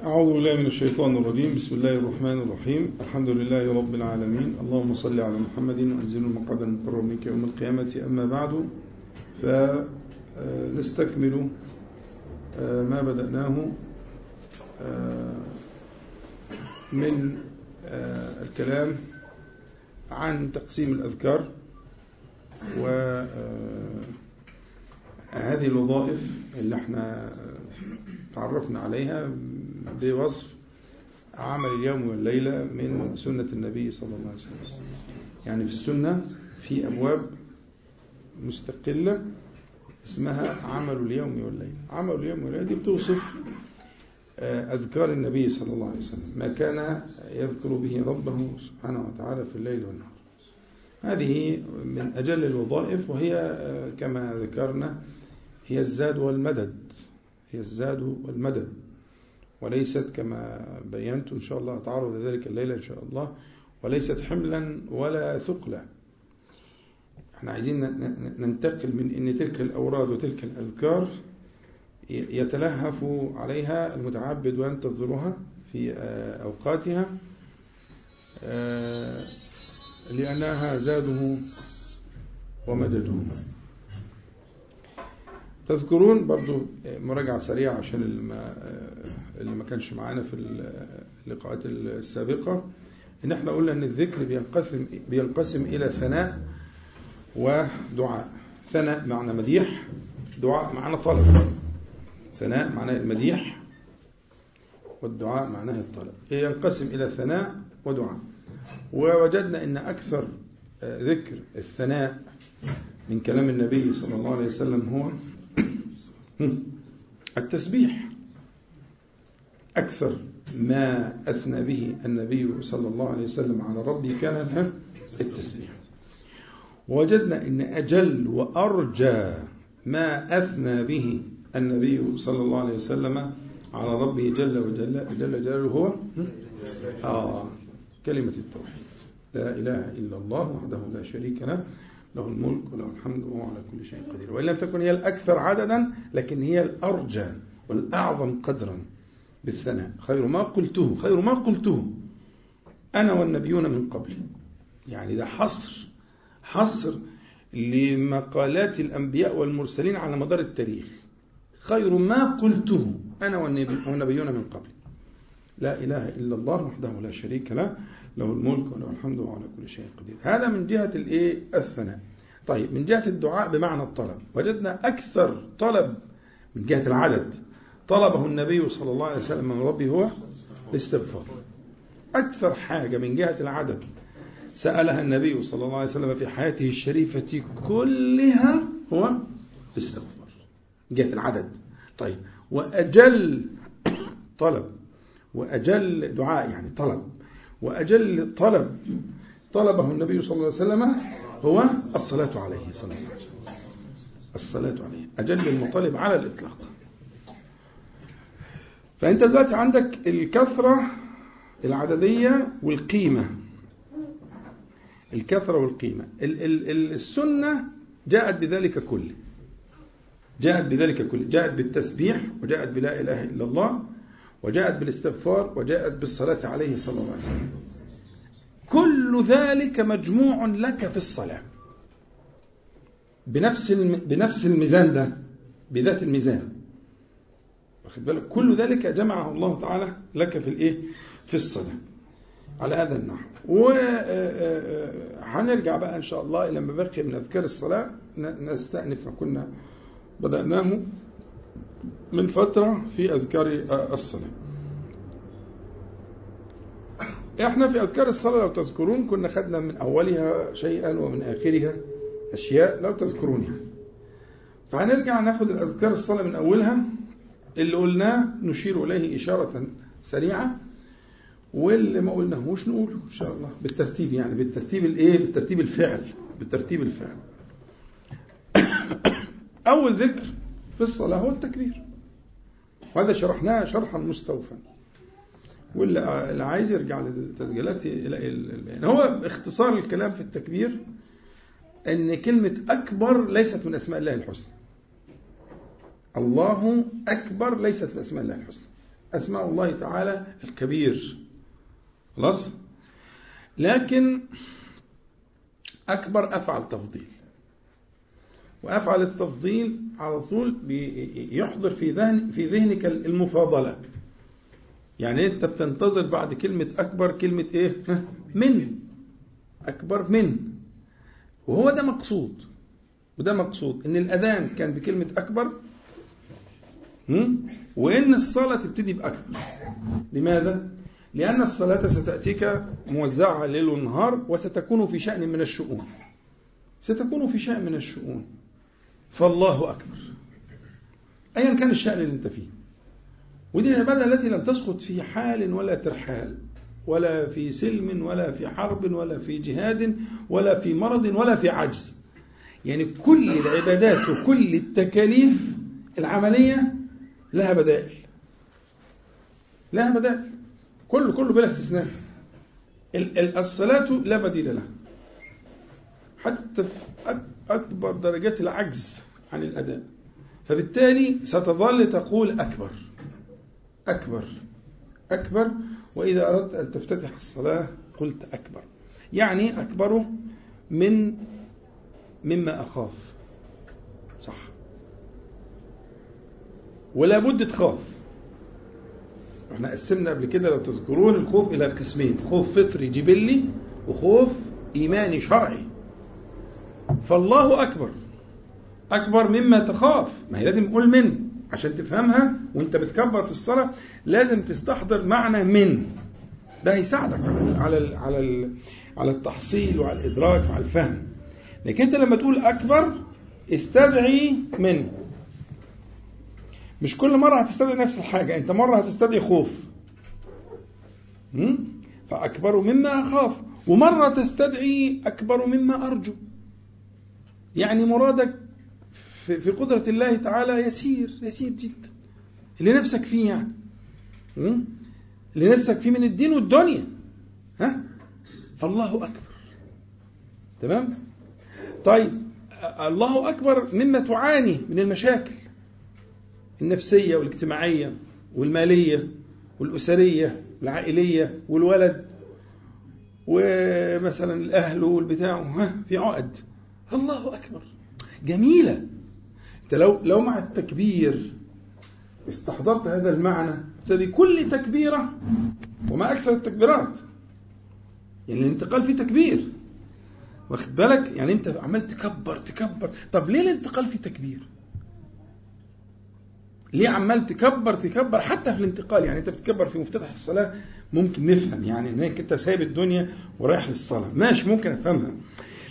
أعوذ بالله من الشيطان الرجيم. بسم الله الرحمن الرحيم. الحمد لله رب العالمين. اللهم صل على محمد وأنزل المقعد المقرر منك يوم القيامة. أما بعد فنستكمل ما بدأناه من الكلام عن تقسيم الأذكار وهذه الوظائف اللي إحنا تعرفنا عليها. بوصف عمل اليوم والليلة من سنة النبي صلى الله عليه وسلم. يعني في السنة في أبواب مستقلة اسمها عمل اليوم والليلة. عمل اليوم والليلة دي بتوصف أذكار النبي صلى الله عليه وسلم. ما كان يذكر به ربه سبحانه وتعالى في الليل والنهار. هذه من أجل الوظائف وهي كما ذكرنا هي الزاد والمدد. هي الزاد والمدد. وليست كما بينت إن شاء الله أتعرض لذلك الليلة إن شاء الله وليست حملا ولا ثقلا. إحنا عايزين ننتقل من إن تلك الأوراد وتلك الأذكار يتلهف عليها المتعبد وينتظرها في أوقاتها لأنها زاده ومدده. تذكرون برضو مراجعة سريعة عشان اللي ما, اللي ما كانش معانا في اللقاءات السابقة. إن إحنا قلنا إن الذكر بينقسم, بينقسم إلى ثناء ودعاء. ثناء معنى مديح دعاء معنى طلب. ثناء معناه المديح والدعاء معناه الطلب. ينقسم إلى ثناء ودعاء. ووجدنا أن أكثر ذكر الثناء من كلام النبي صلى الله عليه وسلم هو التسبيح أكثر ما أثنى به النبي صلى الله عليه وسلم على ربه كان التسبيح. ووجدنا أن أجل وأرجى ما أثنى به النبي صلى الله عليه وسلم على ربه جل وجل جل جلاله هو آه كلمة التوحيد. لا إله إلا الله وحده لا شريك له. له الملك وله الحمد وهو على كل شيء قدير. وإن لم تكن هي الأكثر عددا لكن هي الأرجى والأعظم قدرا بالثناء. خير ما قلته خير ما قلته أنا والنبيون من قبلي يعني ده حصر حصر لمقالات الأنبياء والمرسلين على مدار التاريخ. خير ما قلته أنا والنبيون من قبل. لا إله إلا الله وحده لا شريك له. له الملك وله الحمد وعلى كل شيء قدير. هذا من جهة الإيه؟ الثناء. طيب من جهة الدعاء بمعنى الطلب. وجدنا أكثر طلب من جهة العدد. طلبه النبي صلى الله عليه وسلم من ربه هو الاستغفار. أكثر حاجة من جهة العدد. سألها النبي صلى الله عليه وسلم في حياته الشريفة كلها هو الاستغفار. جهة العدد. طيب وأجل طلب. وأجل دعاء يعني طلب. وأجل طلب. طلبه النبي صلى الله عليه وسلم هو الصلاة عليه. صلى الله عليه وسلم. الصلاة عليه. أجل المطالب على الإطلاق. فأنت دلوقتي عندك الكثرة العددية والقيمة. الكثرة والقيمة. السنة جاءت بذلك كله جاءت بذلك كله جاءت بالتسبيح وجاءت بلا إله إلا الله وجاءت بالاستغفار وجاءت بالصلاة عليه صلى الله عليه وسلم. كل ذلك مجموع لك في الصلاة. بنفس بنفس الميزان ده بذات الميزان. واخد بالك؟ كل ذلك جمعه الله تعالى لك في الإيه؟ في الصلاة. على هذا النحو. وهنرجع بقى إن شاء الله إلى بقي من أذكار الصلاة. نستأنف ما كنا بدأناه. من فترة في أذكار الصلاة. إحنا في أذكار الصلاة لو تذكرون كنا خدنا من أولها شيئا ومن آخرها أشياء لو تذكرون يعني فهنرجع ناخد الأذكار الصلاة من أولها اللي قلناه نشير إليه إشارة سريعة واللي ما قلناهوش نقوله إن شاء الله. بالترتيب يعني بالترتيب الإيه؟ بالترتيب الفعل بالترتيب الفعل. أول ذكر في الصلاة هو التكبير. وهذا شرحناه شرحا مستوفا. واللي عايز يرجع للتسجيلات يلاقي هو اختصار الكلام في التكبير إن كلمة أكبر ليست من أسماء الله الحسنى. الله أكبر ليست من أسماء الله الحسنى. أسماء الله تعالى الكبير. خلاص؟ لكن أكبر أفعل تفضيل. وأفعل التفضيل على طول يحضر في ذهن في ذهنك المفاضلة. يعني أنت بتنتظر بعد كلمة أكبر كلمة إيه؟ من. أكبر من. وهو ده مقصود. وده مقصود. إن الأذان كان بكلمة أكبر وإن الصلاة تبتدي بأكبر. لماذا؟ لأن الصلاة ستأتيك موزعة ليل ونهار وستكون في شأن من الشؤون. ستكون في شأن من الشؤون. فالله أكبر. أيا كان الشأن اللي أنت فيه. ودي العبادة التي لم تسقط في حال ولا ترحال ولا في سلم ولا في حرب ولا في جهاد ولا في مرض ولا في عجز. يعني كل العبادات وكل التكاليف العملية لها بدائل. لها بدائل. كله كله بلا استثناء. الصلاة لا بديل لها. حتى في أكبر درجات العجز عن الأداء فبالتالي ستظل تقول أكبر. أكبر. أكبر. وإذا أردت أن تفتتح الصلاة قلت أكبر. يعني أكبر من مما أخاف. صح. ولا بد تخاف. إحنا قسمنا قبل كده لو تذكرون الخوف إلى قسمين خوف فطري جبلي وخوف إيماني شرعي. فالله أكبر. أكبر مما تخاف. ما هي لازم نقول من. عشان تفهمها وانت بتكبر في الصلاة لازم تستحضر معنى من. ده هيساعدك على ال على ال على التحصيل وعلى الإدراك وعلى الفهم. لكن انت لما تقول أكبر استدعي من. مش كل مرة هتستدعي نفس الحاجة. انت مرة هتستدعي خوف. فأكبر مما أخاف. ومرة تستدعي أكبر مما أرجو. يعني مرادك في قدرة الله تعالى يسير يسير جدا. اللي نفسك فيه يعني. اللي نفسك فيه من الدين والدنيا. ها؟ فالله أكبر. تمام؟ طيب الله أكبر مما تعاني من المشاكل النفسية والاجتماعية والمالية والأسرية والعائلية والولد ومثلا الأهل والبتاع في عقد. الله أكبر. جميلة. أنت لو لو مع التكبير استحضرت هذا المعنى فبكل تكبيرة وما أكثر التكبيرات. يعني الانتقال فيه تكبير. واخد بالك؟ يعني أنت عمال تكبر تكبر. طب ليه الانتقال فيه تكبير؟ ليه عمال تكبر تكبر؟ حتى في الانتقال يعني أنت بتكبر في مفتتح الصلاة ممكن نفهم. يعني إنك أنت سايب الدنيا ورايح للصلاة. ماشي ممكن أفهمها.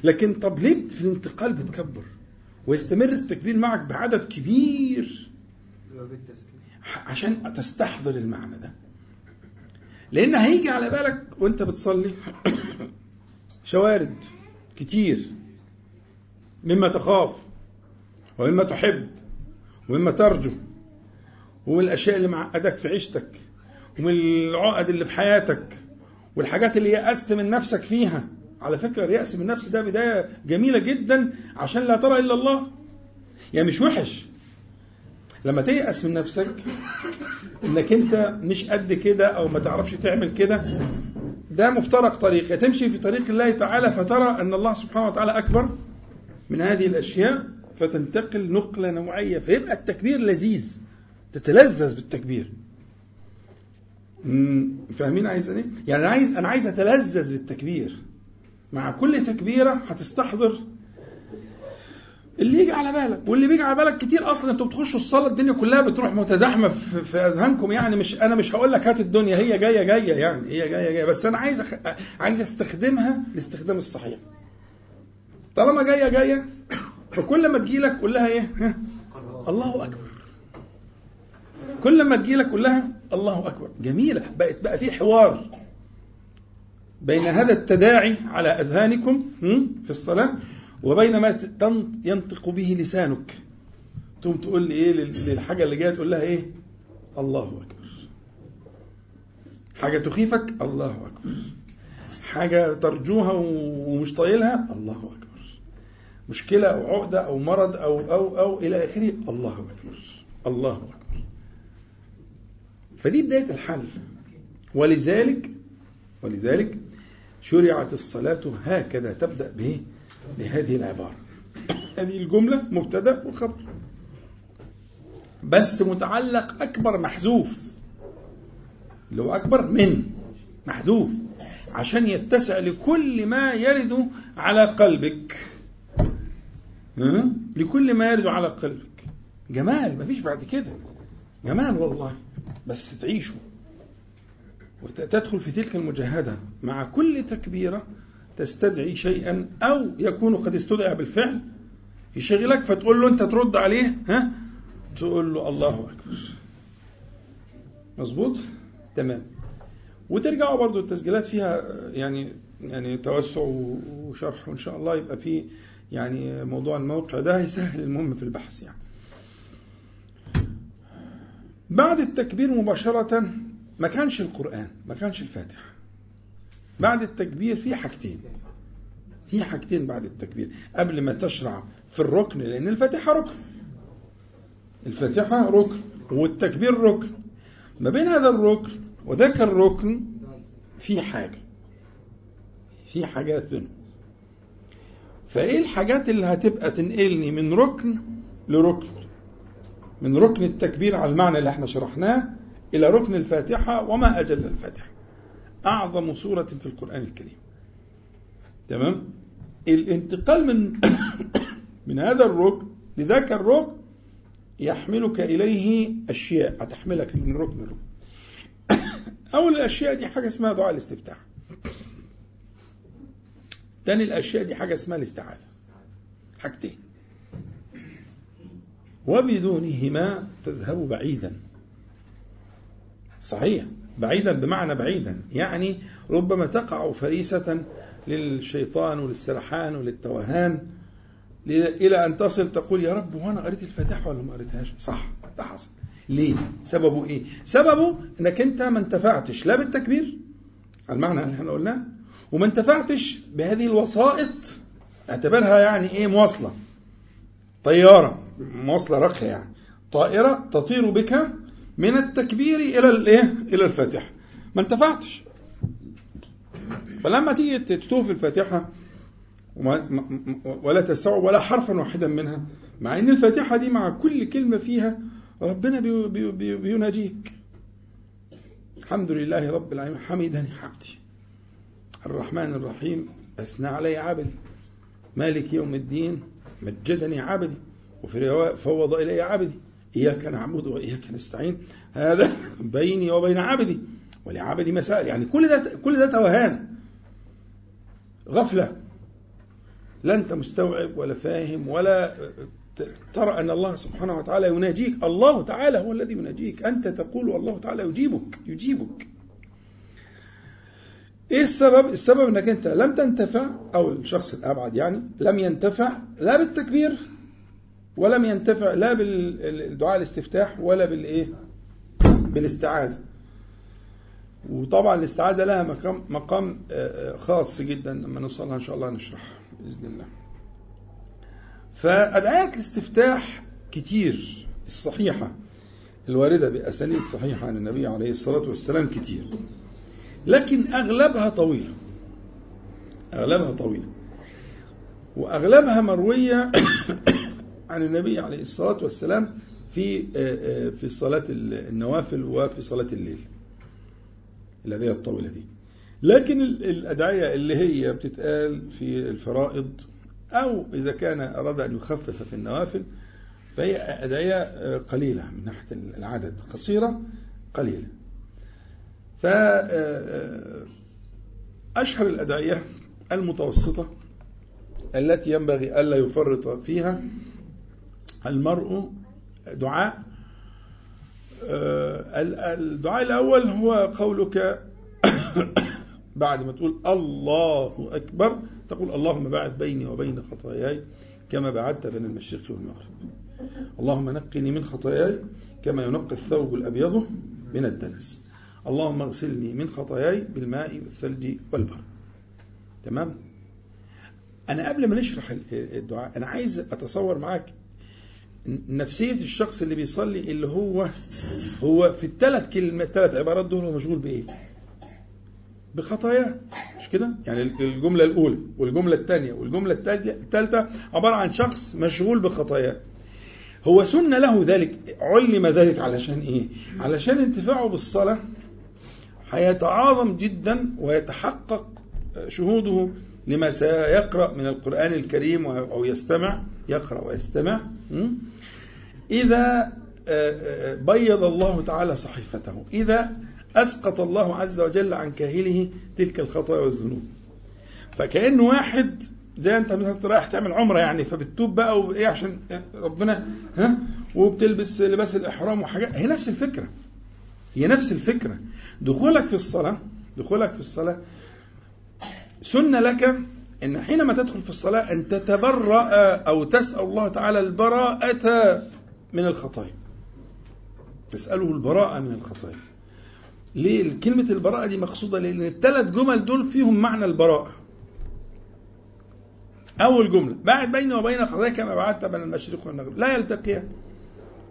لكن طب ليه في الانتقال بتكبر؟ ويستمر التكبير معك بعدد كبير. عشان تستحضر المعنى ده. لأن هيجي على بالك وأنت بتصلي شوارد كتير. مما تخاف ومما تحب ومما ترجو ومن الأشياء اللي معقدك في عيشتك ومن العقد اللي في حياتك والحاجات اللي يأست من نفسك فيها. على فكرة اليأس من النفس ده بداية جميلة جدا عشان لا ترى إلا الله. يعني مش وحش. لما تيأس من نفسك إنك أنت مش قد كده أو ما تعرفش تعمل كده ده مفترق طريق. تمشي في طريق الله تعالى فترى أن الله سبحانه وتعالى أكبر من هذه الأشياء فتنتقل نقلة نوعية فيبقى التكبير لذيذ. تتلذذ بالتكبير. فاهمين عايز إيه؟ يعني أنا عايز أنا عايز أتلذذ بالتكبير. مع كل تكبيرة هتستحضر. اللي يجي على بالك واللي بيجي على بالك كتير أصلا أنتوا بتخشوا الصلاة الدنيا كلها بتروح متزاحمة في, في أذهانكم. يعني مش أنا مش هقول لك هات الدنيا هي جاية جاية يعني هي جاية جاية. بس أنا عايز أخ... عايز أستخدمها الاستخدام الصحيح. طالما جاية جاية فكل ما تجي لك قول لها إيه؟ الله أكبر. كل ما تجي لك قول لها الله أكبر. جميلة. بقت بقى في حوار. بين هذا التداعي على أذهانكم في الصلاة وبين ما ينطق به لسانك. تقوم تقول لي إيه للحاجة اللي جاية تقول لها إيه؟ الله أكبر. حاجة تخيفك؟ الله أكبر. حاجة ترجوها ومش طايلها؟ الله أكبر. مشكلة أو عقدة أو مرض أو أو أو إلى آخره؟ الله أكبر. الله أكبر. فدي بداية الحل. ولذلك ولذلك شرعت الصلاة هكذا تبدأ به بهذه العبارة. هذه الجملة مبتدأ وخبر. بس متعلق أكبر محذوف. اللي هو أكبر من محذوف. عشان يتسع لكل ما يرد على قلبك. لكل ما يرد على قلبك. جمال مفيش بعد كده. جمال والله. بس تعيشه. وتدخل في تلك المجاهدة مع كل تكبيرة تستدعي شيئا أو يكون قد استدعى بالفعل. يشغلك فتقول له أنت ترد عليه ها؟ تقول له الله أكبر. مظبوط؟ تمام. وترجعوا برضو التسجيلات فيها يعني يعني توسع وشرح وإن شاء الله يبقى في يعني موضوع الموقع ده هيسهل المهم في البحث يعني. بعد التكبير مباشرة ما كانش القرآن ما كانش الفاتحة. بعد التكبير في حاجتين. في حاجتين بعد التكبير. قبل ما تشرع في الركن لأن الفاتحة ركن. الفاتحة ركن والتكبير ركن. ما بين هذا الركن وذاك الركن في حاجة. في حاجات بينهم. فإيه الحاجات اللي هتبقى تنقلني من ركن لركن؟ من ركن التكبير على المعنى اللي إحنا شرحناه؟ إلى ركن الفاتحة وما أجل الفاتحة. أعظم سورة في القرآن الكريم. تمام؟ الانتقال من من هذا الركن لذاك الركن يحملك إليه أشياء. هتحملك من ركن لركن. أول الأشياء دي حاجة اسمها دعاء الاستفتاح. تاني الأشياء دي حاجة اسمها الاستعاذة. حاجتين. وبدونهما تذهب بعيدا. صحيح. بعيدا بمعنى بعيدا. يعني ربما تقع فريسة للشيطان وللسرحان وللتوهان إلى أن تصل تقول يا رب وأنا قريت الفاتحة ولا ما قريتهاش؟ صح ده حصل. ليه؟ سببه إيه؟ سببه أنك أنت ما انتفعتش لا بالتكبير المعنى اللي إحنا قلناه وما انتفعتش بهذه الوسائط اعتبرها يعني إيه؟ مواصلة. طيارة مواصلة رقية يعني. طائرة تطير بك من التكبير إلى الإيه؟ إلى الفاتحة. ما انتفعتش. فلما تيجي تتوه في الفاتحة ولا تستوعب ولا حرفا واحدا منها مع إن الفاتحة دي مع كل كلمة فيها ربنا بي بي بيناجيك. الحمد لله رب العالمين. حمدني عبدي. الرحمن الرحيم. أثنى علي عبدي. مالك يوم الدين. مجدني عبدي. وفي رواية فوض إلي عبدي. إياك نعبد وإياك نستعين. هذا بيني وبين عبدي ولعبدي مسائل. يعني كل ده كل ده توهان غفلة. لا أنت مستوعب ولا فاهم ولا ترى أن الله سبحانه وتعالى يناجيك. الله تعالى هو الذي يناجيك. أنت تقول والله تعالى يجيبك يجيبك. إيه السبب؟ السبب إنك أنت لم تنتفع أو الشخص الأبعد يعني لم ينتفع لا بالتكبير ولم ينتفع لا بالدعاء الاستفتاح ولا بالإيه؟ بالاستعاذة. وطبعا الاستعاذة لها مقام مقام خاص جدا لما نوصلها إن شاء الله نشرح بإذن الله. فادعيات الاستفتاح كتير الصحيحة الواردة بأسانيد صحيحة عن النبي عليه الصلاة والسلام كتير. لكن أغلبها طويلة أغلبها طويلة وأغلبها مروية عن النبي عليه الصلاة والسلام في في صلاة النوافل وفي صلاة الليل الأدعية الطويلة دي لكن الأدعية اللي هي بتتقال في الفرائض أو إذا كان أراد أن يخفف في النوافل فهي أدعية قليلة من ناحية العدد. قصيرة قليلة. فأشهر الأدعية المتوسطة التي ينبغي ألا يفرط فيها المرء دعاء؟ الدعاء الأول هو قولك بعد ما تقول الله أكبر تقول اللهم باعد بيني وبين خطاياي كما بعدت بين المشرق والمغرب. اللهم نقني من خطاياي كما ينقى الثوب الأبيض من الدنس. اللهم اغسلني من خطاياي بالماء والثلج والبرد. تمام؟ أنا قبل ما نشرح الدعاء أنا عايز أتصور معاك نفسية الشخص اللي بيصلي اللي هو هو في الثلاث كلمات الثلاث عبارات دول هو مشغول بإيه؟ بخطاياه مش كده؟ يعني الجملة الأولى والجملة الثانية والجملة الثالثة عبارة عن شخص مشغول بخطاياه هو سن له ذلك علم ذلك علشان إيه؟ علشان انتفاعه بالصلاة هيتعاظم جدا ويتحقق شهوده لما سيقرأ من القرآن الكريم أو يستمع يقرأ ويستمع إذا آه، آه، بيض الله تعالى صحيفته. إذا أسقط الله عز وجل عن كاهله تلك الخطايا والذنوب. فكأن واحد زي أنت مثلا رايح تعمل عمرة يعني فبتتوب بقى وإيه عشان ربنا ها؟ وبتلبس لباس الإحرام وحاجات. هي نفس الفكرة. هي نفس الفكرة. دخولك في الصلاة دخولك في الصلاة سنة لك أن حينما تدخل في الصلاة أن تتبرأ أو تسأل الله تعالى البراءة من الخطايا. تسأله البراءة من الخطايا. ليه كلمة البراءة دي مقصودة؟ لأن الثلاث جمل دول فيهم معنى البراءة. أول جملة بعد بيني وبين خطايا كما بعدت بين المشرق والمغرب. لا يلتقيان.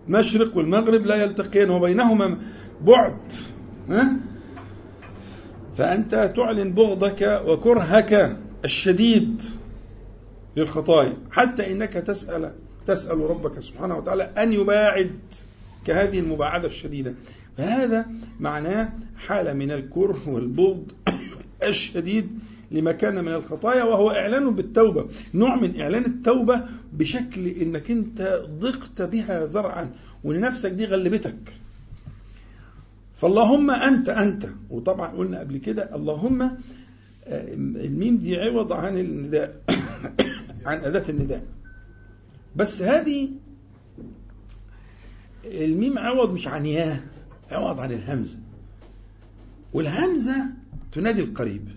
المشرق والمغرب لا يلتقيان وبينهما بعد. ها؟ فأنت تعلن بغضك وكرهك الشديد للخطايا حتى إنك تسأل تسأل ربك سبحانه وتعالى أن يباعد كهذه المباعدة الشديدة. فهذا معناه حالة من الكره والبغض الشديد لما كان من الخطايا وهو إعلان بالتوبة نوع من إعلان التوبة بشكل إنك أنت ضقت بها ذرعا ونفسك دي غلبتك. فاللهم أنت أنت. وطبعا قلنا قبل كده اللهم آه، الميم دي عوض عن النداء عن أداة النداء. بس هذه الميم عوض مش عن ياه عوض عن الهمزة. والهمزة تنادي القريب.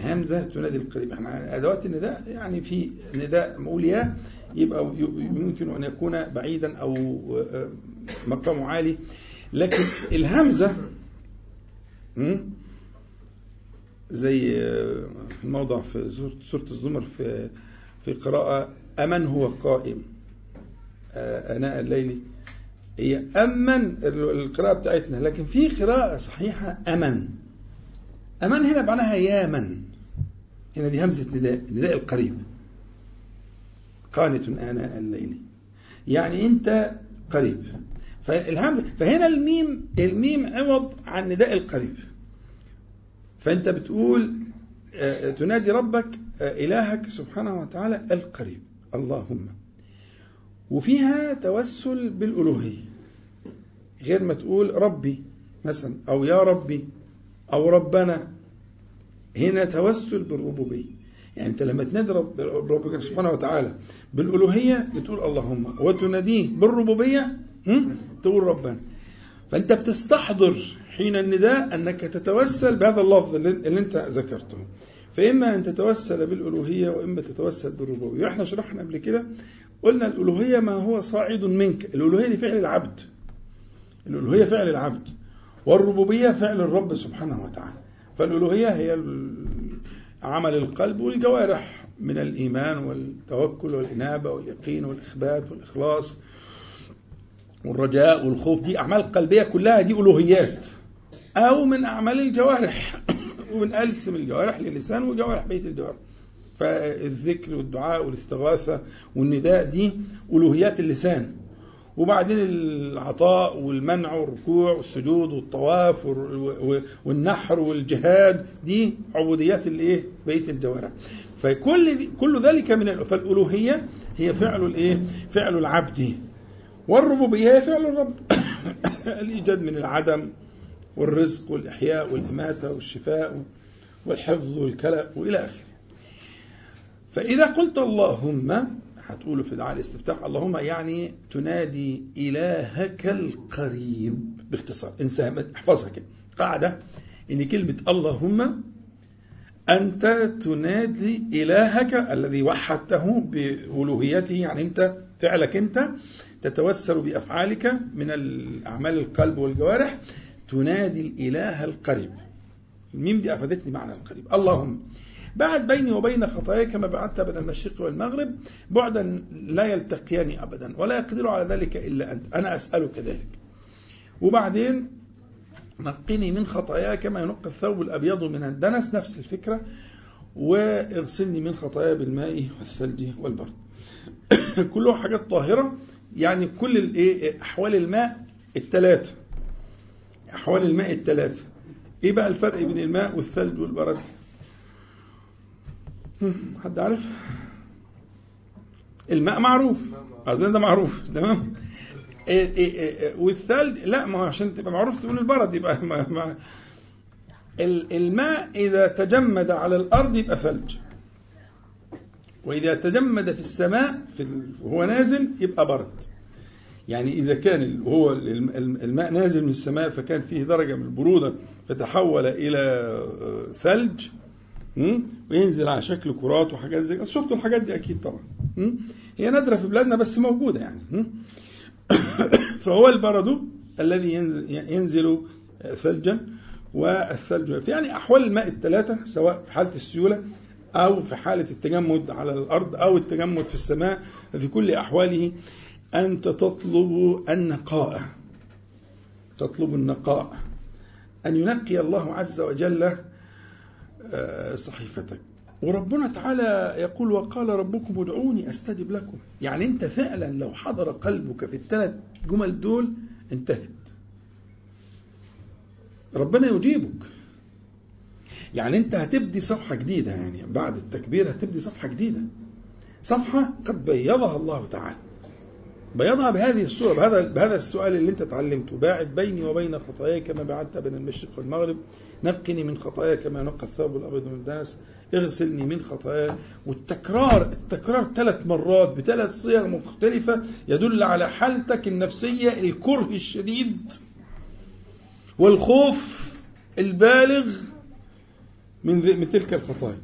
همزة تنادي القريب. إحنا أدوات النداء يعني في نداء مقول يا يبقى يمكن أن يكون بعيدا أو آه، مقامه عالي. لكن الهمزة زي الموضع في سورة الزمر في في قراءة أمن هو قائم. آناء الليل. هي أمن القراءة بتاعتنا. لكن في قراءة صحيحة أمن. أمن هنا معناها يا من هنا دي همزة نداء نداء القريب. قانت آناء الليل. يعني أنت قريب. فالهمزة فهنا الميم الميم عوض عن نداء القريب. فأنت بتقول آه، تنادي ربك آه، إلهك سبحانه وتعالى القريب اللهم. وفيها توسل بالألوهية. غير ما تقول ربي مثلا أو يا ربي أو ربنا. هنا توسل بالربوبية. يعني أنت لما تنادي رب ربك سبحانه وتعالى بالألوهية بتقول اللهم. وتناديه بالربوبية تقول ربنا. فأنت بتستحضر حين النداء أنك تتوسل بهذا اللفظ اللي أنت ذكرته. فإما أن تتوسل بالألوهية وإما تتوسل بالربوبية. وإحنا شرحنا قبل كده قلنا الألوهية ما هو صاعد منك. الألوهية دي فعل العبد. الألوهية فعل العبد. والربوبية فعل الرب سبحانه وتعالى. فالألوهية هي عمل القلب والجوارح من الإيمان والتوكل والإنابة واليقين والإخبات والإخلاص. والرجاء والخوف دي أعمال قلبية كلها دي ألوهيات. أو من أعمال الجوارح. وبنقسم الجوارح للسان وجوارح بيت الجوارح. فالذكر والدعاء والاستغاثة والنداء دي ألوهيات اللسان. وبعدين العطاء والمنع والركوع والسجود والطواف والنحر والجهاد دي عبوديات الإيه؟ بقيه الجوارح. فكل كل ذلك من فالألوهية هي فعل الإيه؟ فعل العبد. والربوبية هي فعل الرب. الإيجاد من العدم والرزق والإحياء والإماتة والشفاء والحفظ والكلى وإلى آخره. فإذا قلت اللهم هتقوله في دعاء الاستفتاح اللهم يعني تنادي إلهك القريب. باختصار انسى احفظها كده. قاعدة إن كلمة اللهم أنت تنادي إلهك الذي وحدته بألوهيته يعني أنت فعلك أنت تتوسل بأفعالك من الأعمال القلب والجوارح تنادي الإله القريب. الميم دي أفادتني معنى القريب. اللهم بعد بيني وبين خطاياي كما بعدت بين المشرق والمغرب بعدا لا يلتقيان أبدا ولا يقدر على ذلك إلا أنت. أنا أسألك ذلك. وبعدين نقني من خطاياي كما ينقى الثوب الأبيض من الدنس نفس الفكرة. واغسلني من خطاياي بالماء والثلج والبرد. كلها حاجات طاهرة. يعني كل الايه احوال الماء الثلاثه احوال الماء الثلاثه إيه بقى الفرق بين الماء والثلج والبرد؟ حد عارف؟ الماء معروف. اظن ده معروف. تمام؟ إيه إيه إيه والثلج لا ما هو عشان تبقى معروف تقول البرد يبقى ما ما. الماء إذا تجمد على الأرض يبقى ثلج. وإذا تجمد في السماء في وهو نازل يبقى برد. يعني إذا كان هو الماء نازل من السماء فكان فيه درجة من البرودة فتحول إلى ثلج وينزل على شكل كرات وحاجات زي كده. شفتوا الحاجات دي أكيد طبعا هي نادرة في بلادنا بس موجودة يعني فهو البرد الذي ينزل ثلجا والثلج يعني أحوال الماء الثلاثة سواء في حالة السيولة أو في حالة التجمد على الأرض أو التجمد في السماء ففي كل أحواله أنت تطلب النقاء. تطلب النقاء. أن ينقي الله عز وجل صحيفتك. وربنا تعالى يقول وقال ربكم ادعوني أستجب لكم. يعني أنت فعلا لو حضر قلبك في الثلاث جمل دول انتهت. ربنا يجيبك. يعني انت هتبدي صفحة جديدة يعني بعد التكبير هتبدي صفحة جديدة. صفحة قد بيضها الله تعالى. بيضها بهذه الصورة بهذا بهذا السؤال اللي انت اتعلمته باعد بيني وبين خطاياي كما بعدت بين المشرق والمغرب. نقني من خطاياي كما ينقى الثوب الأبيض من الدنس اغسلني من خطاياي والتكرار التكرار ثلاث مرات بثلاث صيغ مختلفة يدل على حالتك النفسية الكره الشديد والخوف البالغ من من تلك الخطايا.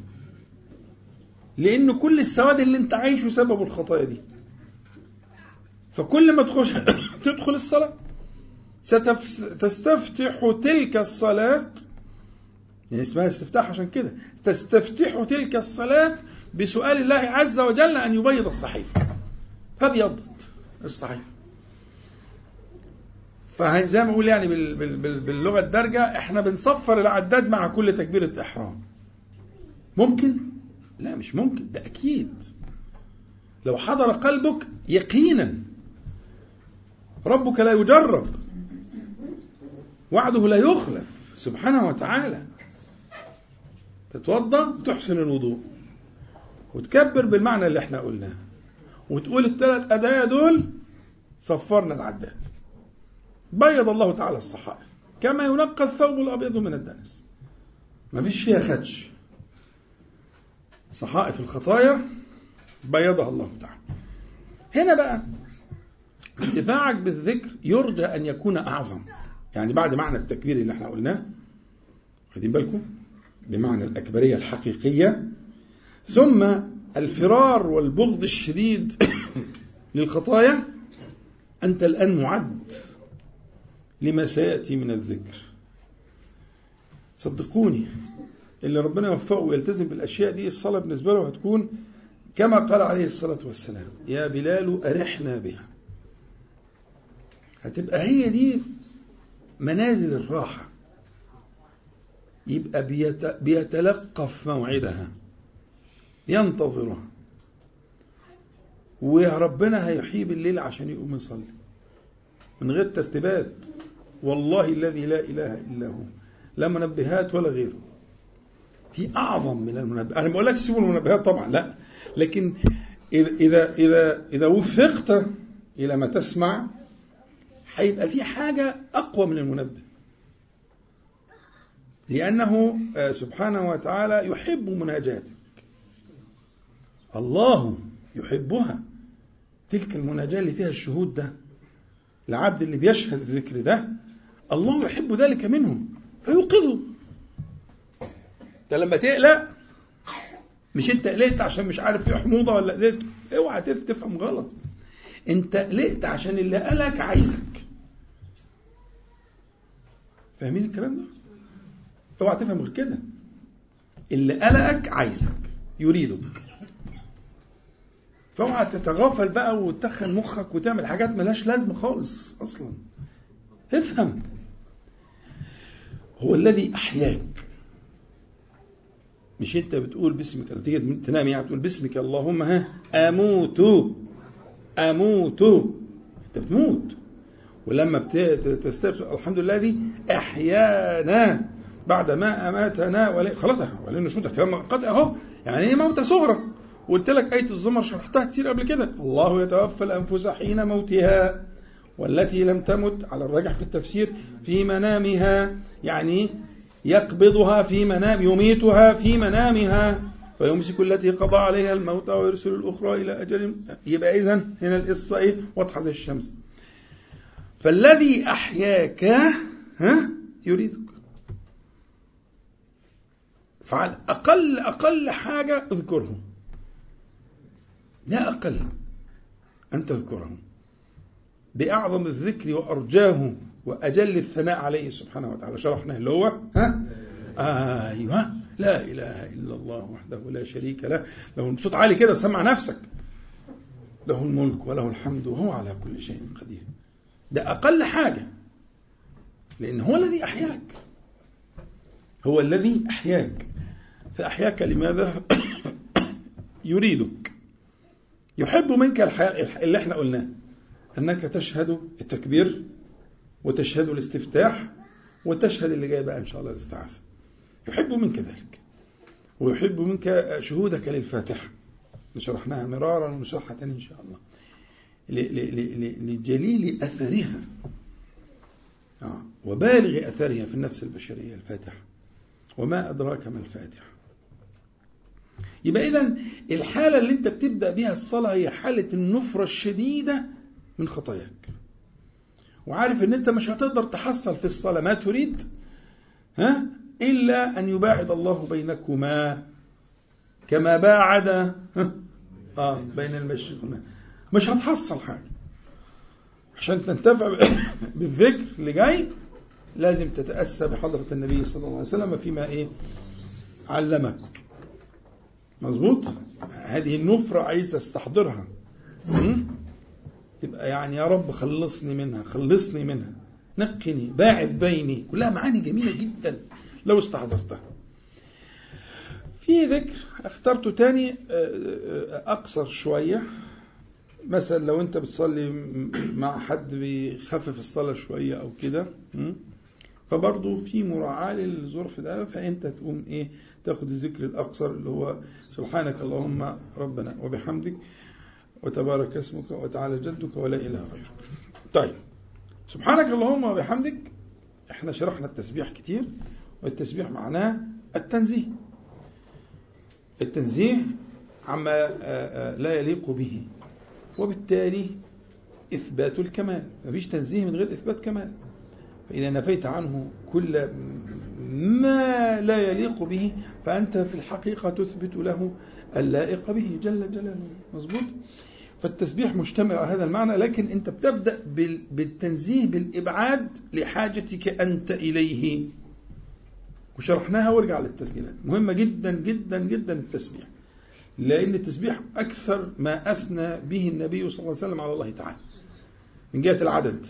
لأن كل السواد اللي أنت عايشه سبب الخطايا دي. فكل ما تخش تدخل الصلاة. ستستفتح تلك الصلاة. يعني اسمها استفتاح عشان كده. تستفتح تلك الصلاة بسؤال الله عز وجل أن يبيض الصحيفة. فابيضت الصحيفة. فزي ما بقول يعني باللغة الدارجة. إحنا بنصفر العداد مع كل تكبيرة إحرام ممكن؟ لا مش ممكن. ده أكيد. لو حضر قلبك يقينا. ربك لا يجرب. وعده لا يخلف. سبحانه وتعالى. تتوضأ وتحسن الوضوء. وتكبر بالمعنى اللي إحنا قلناه. وتقول الثلاث أدايا دول صفرنا العداد. بيض الله تعالى الصحائف. كما ينقى الثوب الأبيض من الدنس. ما فيش فيها خدش. صحائف الخطايا بيضها الله تعالى. هنا بقى انتفاعك بالذكر يرجى أن يكون أعظم. يعني بعد معنى التكبير اللي إحنا قلناه. واخدين بالكم؟ بمعنى الأكبرية الحقيقية. ثم الفرار والبغض الشديد للخطايا. أنت الآن معد. لما سيأتي من الذكر. صدقوني اللي ربنا يوفقه ويلتزم بالأشياء دي الصلاة بالنسبة له هتكون كما قال عليه الصلاة والسلام يا بلال أرحنا بها. هتبقى هي دي منازل الراحة. يبقى بيتلقف موعدها. ينتظرها. وربنا هيحيي بالليل عشان يقوم يصلي. من غير ترتيبات. والله الذي لا إله إلا هو. لا منبهات ولا غيره. في أعظم من المنبهات. أنا ما بقولكش سيبوا المنبهات طبعا لا. لكن إذا إذا إذا وفقت إلى ما تسمع هيبقى في حاجة أقوى من المنبه. لأنه سبحانه وتعالى يحب مناجاتك. الله يحبها. تلك المناجاة اللي فيها الشهود ده العبد اللي بيشهد الذكر ده الله يحب ذلك منهم فيوقظه. انت لما تقلق مش انت قلقت عشان مش عارف في حموضة ولا قلقت اوعى تفهم غلط. انت قلقت عشان اللي قالك عايزك. فاهمين الكلام ده؟ اوعى تفهم غير كده. اللي قلقك عايزك يريدك فاوعى تتغافل بقى وتدخل مخك وتعمل حاجات ملهاش لازمة خالص أصلا. افهم. هو الذي أحياك. مش أنت بتقول باسمك تيجي تنام يعني تقول باسمك اللهم ها أموت أموت. أنت بتموت. ولما تستبسل الحمد لله دي أحيانا بعد ما أماتنا ولا خلاص ولا نشوط كلام قطع أهو. يعني إيه موتى صغرى. قلت لك آية الزمر شرحتها كتير قبل كده. الله يتوفى الأنفس حين موتها. والتي لم تمت على الراجح في التفسير في منامها يعني يقبضها في منام يميتها في منامها فيمسك التي قضى عليها الموت ويرسل الأخرى إلى أجل يبقى إذا هنا القصة إيه؟ واضحة زي الشمس. فالذي أحياك ها؟ يريدك. فعل. أقل أقل حاجة اذكره. لا أقل أن تذكره. بأعظم الذكر وأرجاه وأجل الثناء عليه سبحانه وتعالى. شرحنا اللي هو ها؟ أيوه. لا إله إلا الله وحده لا شريك له. له صوت عالي كده سمع نفسك. له الملك وله الحمد وهو على كل شيء قدير. ده أقل حاجة. لأن هو الذي أحياك. هو الذي أحياك. فأحياك لماذا؟ يريدك. يحب منك الحياة اللي إحنا قلناه. أنك تشهد التكبير وتشهد الاستفتاح وتشهد اللي جاي بقى إن شاء الله الاستعاذة. يحب منك ذلك. ويحب منك شهودك للفاتحة. شرحناها مرارا ونشرحها تاني إن شاء الله. لجليل أثرها. آه، وبالغ أثرها في النفس البشرية الفاتحة. وما أدراك ما الفاتحة. يبقى إذا الحالة اللي أنت بتبدأ بها الصلاة هي حالة النفرة الشديدة من خطاياك. وعارف إن أنت مش هتقدر تحصل في الصلاة ما تريد ها؟ إلا أن يباعد الله بينكما كما باعد آه بين المشرق مش هتحصل حاجة. عشان تنتفع بالذكر اللي جاي لازم تتأسى بحضرة النبي صلى الله عليه وسلم فيما إيه؟ علمك. مظبوط؟ هذه النفرة عايز استحضرها تبقى يعني يا رب خلصني منها خلصني منها. نقني باعد بيني. كلها معاني جميلة جدا لو استحضرتها. في ذكر اخترته تاني آه، آه، أقصر شوية. مثلا لو أنت بتصلي مع حد بيخفف الصلاة شوية أو كده فبرضه في مراعاة للظرف ده فأنت تقوم إيه تاخد الذكر الأقصر اللي هو سبحانك اللهم ربنا وبحمدك. وتبارك اسمك وتعالى جدك ولا إله غيرك. طيب. سبحانك اللهم وبحمدك. إحنا شرحنا التسبيح كتير والتسبيح معناه التنزيه. التنزيه عما آه، آه، لا يليق به. وبالتالي إثبات الكمال. مفيش تنزيه من غير إثبات كمال. فإذا نفيت عنه كل ما لا يليق به فأنت في الحقيقة تثبت له اللائق به جل جلاله. مظبوط؟ فالتسبيح مشتمل على هذا المعنى لكن أنت بتبدأ بالتنزيه بالإبعاد لحاجتك أنت إليه. وشرحناها وارجع للتسجيلات. مهمة جدا جدا جدا التسبيح. لأن التسبيح أكثر ما أثنى به النبي صلى الله عليه وسلم على الله تعالى. من جهة العدد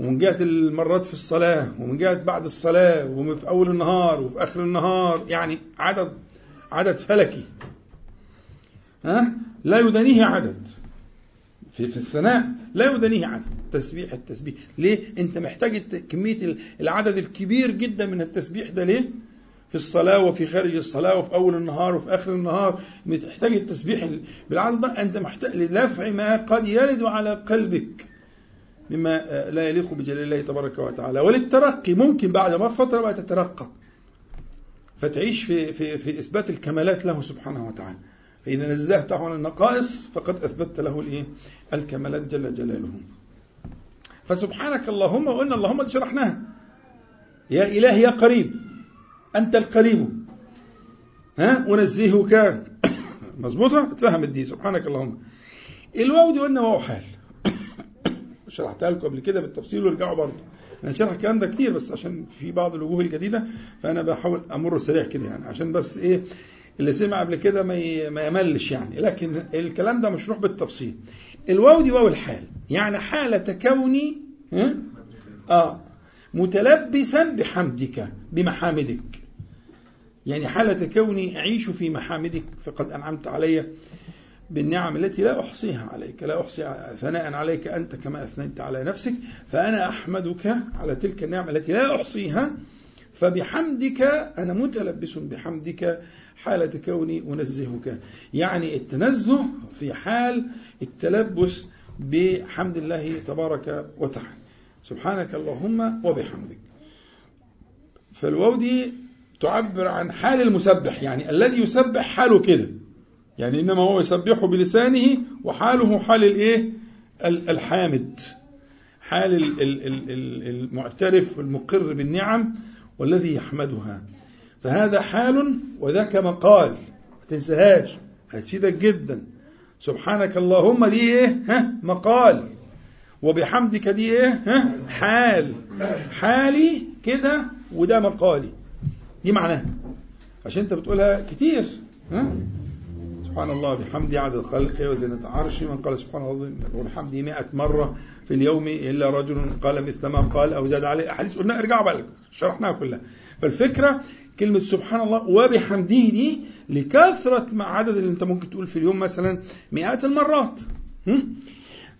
ومن جهة المرات في الصلاة ومن جهة بعد الصلاة وفي أول النهار وفي آخر النهار يعني عدد عدد فلكي. ها؟ لا يدانيه عدد. في, في الثناء لا يدانيه عدد. تسبيح التسبيح. ليه؟ انت محتاج كمية العدد الكبير جدا من التسبيح ده ليه؟ في الصلاة وفي خارج الصلاة وفي أول النهار وفي آخر النهار. محتاج التسبيح بالعدد ده. أنت محتاج لدفع ما قد يرد على قلبك مما لا يليق بجلال الله تبارك وتعالى. وللترقي. ممكن بعد ما فترة بقى تترقى. فتعيش في, في, في إثبات الكمالات له سبحانه وتعالى. فإذا نزهته عن النقائص فقد أثبتت له الإيه؟ الكمالات جل جلاله. فسبحانك اللهم وإن اللهم شرحناها يا إلهي يا قريب أنت القريب. ها؟ أنزهك. مظبوطة؟ اتفهمت دي سبحانك اللهم. الواو دي قلنا واو حال. شرحتها لكم قبل كده بالتفصيل وارجعوا برضه. أنا شرح الكلام ده كتير بس عشان في بعض الوجوه الجديدة فأنا بحاول أمر سريع كده يعني. عشان بس إيه؟ اللي سمع قبل كده ما يملش يعني. لكن الكلام ده مشروح بالتفصيل. الواو دي واو الحال. يعني حالة كوني؟ آه. متلبسا بحمدك بمحامدك. يعني حالة كوني أعيش في محامدك فقد أنعمت علي بالنعم التي لا أحصيها عليك. لا أحصي ثناء عليك أنت كما أثنيت على نفسك. فأنا أحمدك على تلك النعم التي لا أحصيها فبحمدك أنا متلبس بحمدك حالة كوني أنزهك. يعني التنزه في حال التلبس بحمد الله تبارك وتعالى. سبحانك اللهم وبحمدك. فالواو دي تعبر عن حال المسبح يعني الذي يسبح حاله كده. يعني إنما هو يسبح بلسانه وحاله حال الإيه؟ الحامد. حال المعترف المقر بالنعم والذي يحمدها. فهذا حال وذاك مقال. ما تنساهاش. هتفيدك جدا. سبحانك اللهم دي إيه؟ ها؟ مقال. وبحمدك دي إيه؟ ها؟ حال. حالي كده وده مقالي. دي معناها. عشان انت بتقولها كتير. ها؟ سبحان الله بحمدي عدد خلقه وزنة عرشي من قال سبحان الله وبحمده 100 مرة في اليوم إلا رجل قال مثل ما قال أو زاد عليه أحاديث. قلنا ارجعوا بقى شرحناها كلها. فالفكرة كلمة سبحان الله وبحمده دي لكثرة مع عدد اللي انت ممكن تقول في اليوم مثلا مئات المرات.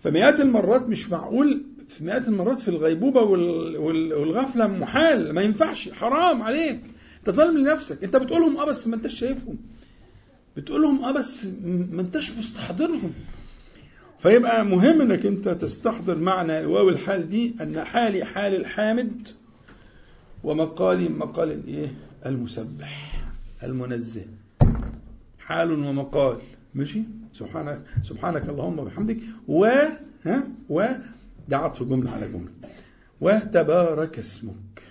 فمئات المرات مش معقول في مئات المرات في الغيبوبة والغفلة محال ما ينفعش حرام عليك. تظلم لنفسك. انت بتقولهم آه بس ما انتش شايفهم. بتقولهم آه بس ما انتش مستحضرهم. فيبقى مهم إنك أنت تستحضر معنى واو الحال دي أن حالي حال الحامد ومقالي مقال الايه المسبح المنزه. حال ومقال. ماشي؟ سبحانك سبحانك اللهم وبحمدك. و ها؟ و ده عطف جملة على جملة. وتبارك اسمك.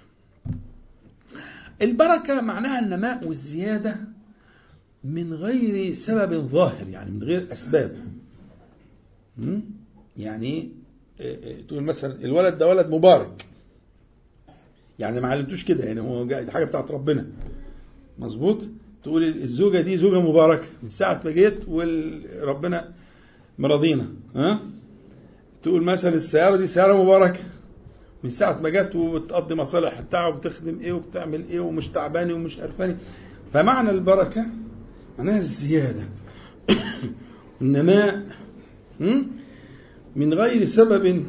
البركة معناها النماء والزيادة. من غير سبب ظاهر يعني من غير أسباب. يعني تقول مثلا الولد ده ولد مبارك. يعني ما علمتوش كده يعني هو حاجة بتاعت ربنا. مظبوط؟ تقول الزوجة دي زوجة مباركة. من ساعة ما جيت وربنا مرضينا. ها؟ تقول مثلا السيارة دي سيارة مباركة. من ساعة ما جت وبتقضي مصالح بتاعها وبتخدم إيه وبتعمل إيه ومش تعباني ومش قرفاني فمعنى البركة معناها الزيادة. النماء من غير سبب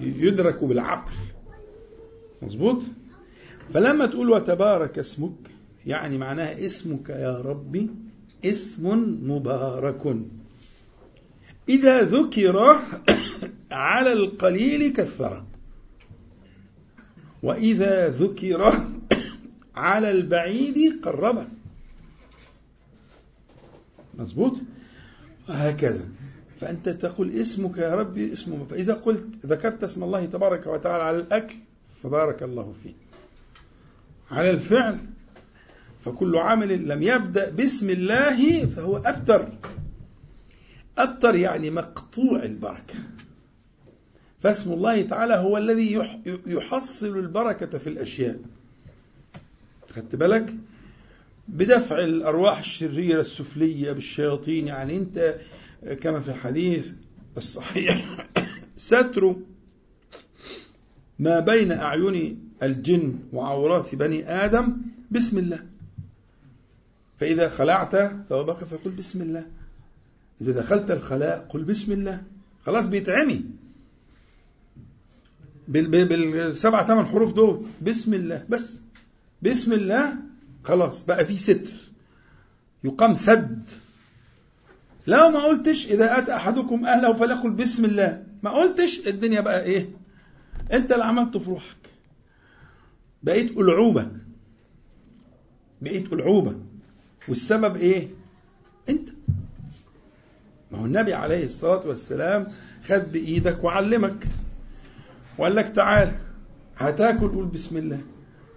يدرك بالعقل. مظبوط؟ فلما تقول وتبارك اسمك يعني معناها اسمك يا ربي اسم مبارك. إذا ذكر على القليل كثر وإذا ذكر على البعيد قرب. مظبوط؟ هكذا. فأنت تقول اسمك يا ربي اسمه فإذا قلت ذكرت اسم الله تبارك وتعالى على الأكل فبارك الله فيه على الفعل فكل عمل لم يبدأ باسم الله فهو أبتر. أبتر يعني مقطوع البركة. فاسم الله تعالى هو الذي يحصل البركة في الأشياء. خدت بالك؟ بدفع الأرواح الشريرة السفلية بالشياطين. يعني أنت كما في الحديث الصحيح ستر ما بين أعين الجن وعورات بني آدم بسم الله. فإذا خلعت ثوبك فقل بسم الله. إذا دخلت الخلاء قل بسم الله. خلاص بيتعمي. بالسبع ثمان حروف دول بسم الله. بس. بسم الله خلاص بقى في ستر. يقام سد. لو ما قلتش إذا أتى أحدكم أهله فليقل بسم الله. ما قلتش الدنيا بقى إيه؟ أنت اللي عملته في روحك. بقيت ألعوبة. بقيت ألعوبة. والسبب إيه؟ أنت. ما هو النبي عليه الصلاة والسلام خد بإيدك وعلمك. وقال لك تعال هتاكل قول بسم الله.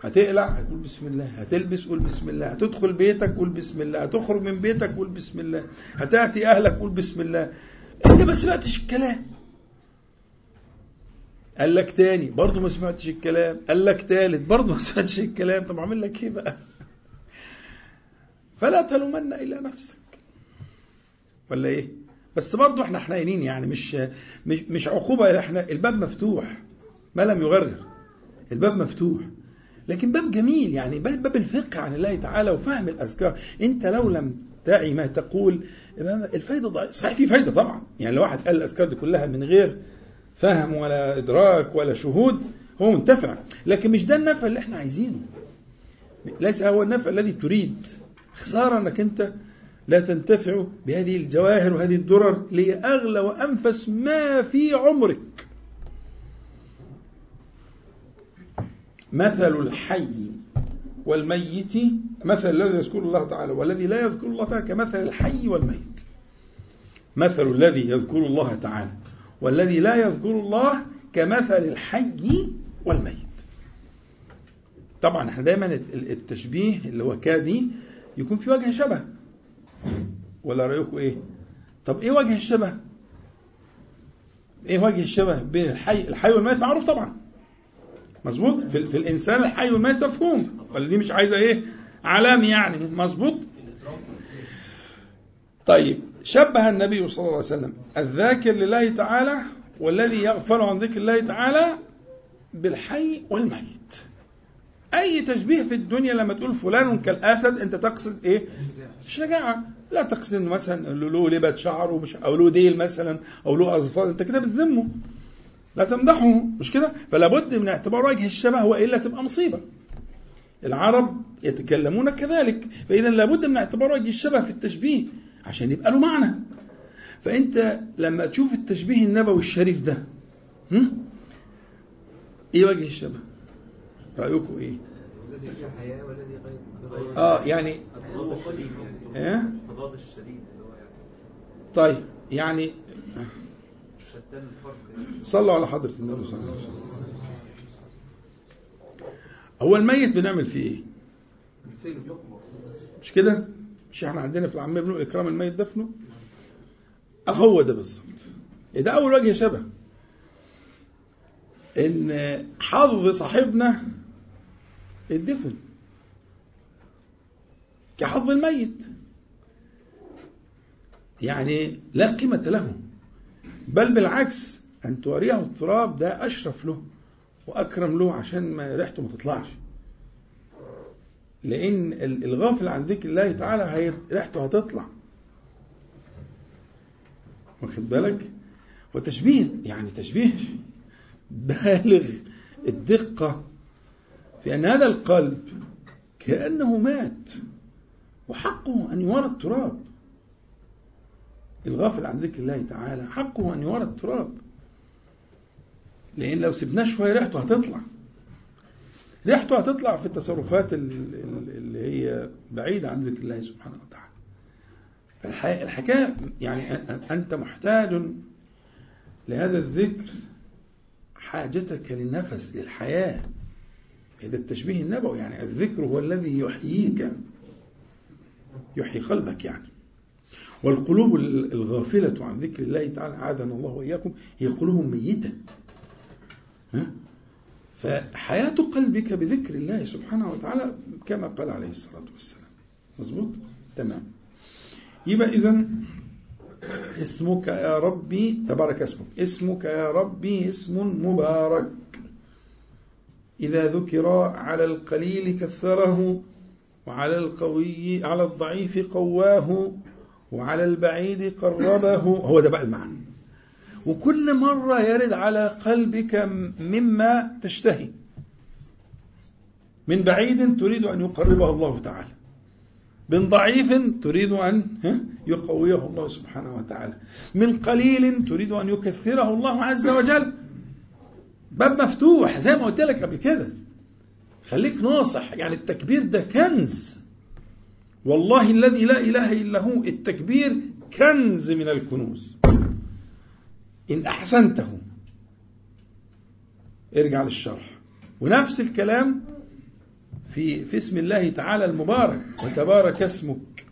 هتقلع هتقول بسم الله هتلبس قول بسم الله هتدخل بيتك قول بسم الله هتخرج من بيتك قول بسم الله هتأتي أهلك قول بسم الله. أنت ما سمعتش الكلام. قال لك تاني برضه ما سمعتش الكلام. قال لك تالت برضه ما سمعتش الكلام. طب اعمل لك إيه بقى؟ فلا تلومن إلا نفسك. ولا إيه؟ بس برضه إحنا حنينين يعني مش مش مش عقوبة إحنا الباب مفتوح. ما لم يغرر الباب مفتوح. لكن باب جميل يعني باب الفقه عن الله تعالى وفهم الأذكار. أنت لو لم تعي ما تقول الفايدة ضعيفة. صحيح في فايدة طبعا. يعني لو واحد قال الأذكار دي كلها من غير فهم ولا إدراك ولا شهود هو منتفع. لكن مش ده النفع اللي إحنا عايزينه. ليس هو النفع الذي تريد. خسارة إنك أنت لا تنتفع بهذه الجواهر وهذه الدرر اللي اغلى وأنفس ما في عمرك. مثل الحي والميت مثل الذي يذكر الله تعالى والذي لا يذكر الله تعالى كمثل الحي والميت. مثل الذي يذكر الله تعالى والذي لا يذكر الله كمثل الحي والميت. طبعا إحنا دايما التشبيه اللي هو كادي يكون في وجه شبه. ولا رأيكم إيه؟ طب إيه وجه الشبه؟ إيه وجه الشبه بين الحي الحي والميت معروف طبعا. مظبوط؟ في, في الإنسان الحي والميت مفهوم ولا دي مش عايزة إيه؟ علام يعني. مظبوط؟ طيب. شبه النبي صلى الله عليه وسلم. الذاكر لله تعالى والذي يغفل عن ذكر الله تعالى بالحي والميت. أي تشبيه في الدنيا لما تقول فلان كالأسد أنت تقصد إيه؟ شجاعه لا تقصد إنه مثلا له لبت شعر ومش أو له ديل مثلا أو له أظفار. أنت كده بتذمه. لا تمدحه مش كده؟ فلا بد من اعتبار وجه الشبه وإلا تبقى مصيبة. العرب يتكلمون كذلك فإذا لابد من اعتبار وجه الشبه في التشبيه عشان يبقى له معنى. فأنت لما تشوف التشبيه النبوي الشريف ده هم؟ إيه وجه الشبه؟ رأيكم إيه؟ الذي فيه حياة والذي غير. آه يعني إيه؟ الشديد يعني. طيب يعني. صلوا على حضرة النبي صلى الله عليه وسلم. هو الميت بنعمل فيه إيه؟ مش كده؟ مش إحنا عندنا في العامية بنقول إكرام الميت دفنه هو ده بالظبط. ده أول وجه شبه. إن حظ صاحبنا الدفن. كحظ الميت. يعني لا قيمة له. بل بالعكس أن توريه التراب ده أشرف له وأكرم له عشان ما ريحته ما تطلعش. لأن الغافل عن ذكر الله تعالى ريحته هتطلع. واخد بالك؟ وتشبيه يعني تشبيه بالغ الدقة في أن هذا القلب كأنه مات وحقه أن يورى التراب. الغافل عن ذكر الله تعالى حقه أن يورى التراب. لأن لو سبناه شوية ريحته هتطلع. ريحته هتطلع في التصرفات اللي هي بعيدة عن ذكر الله سبحانه وتعالى. فالحكاية يعني أنت محتاج لهذا الذكر حاجتك للنفس للحياة. هذا التشبيه النبوي يعني الذكر هو الذي يحييك يحيي قلبك يعني. والقلوب الغافلة عن ذكر الله تعالى عاذنا الله وإياكم هي قلوب ميتة. ها؟ فحياة قلبك بذكر الله سبحانه وتعالى كما قال عليه الصلاة والسلام. مظبوط؟ تمام. يبقى إذا اسمك يا ربي تبارك اسمك. اسمك يا ربي اسم مبارك. إذا ذكر على القليل كثره وعلى القوي على الضعيف قواه. وعلى البعيد قربه. هو ده بقى المعنى. وكل مرة يرد على قلبك مما تشتهي. من بعيد تريد أن يقربه الله تعالى. من ضعيف تريد أن يقويه الله سبحانه وتعالى. من قليل تريد أن يكثره الله عز وجل. باب مفتوح زي ما قلت لك قبل كده. خليك ناصح يعني التكبير ده كنز. والله الذي لا إله إلا هو التكبير كنز من الكنوز. إن أحسنته. ارجع للشرح. ونفس الكلام في في اسم الله تعالى المبارك وتبارك اسمك.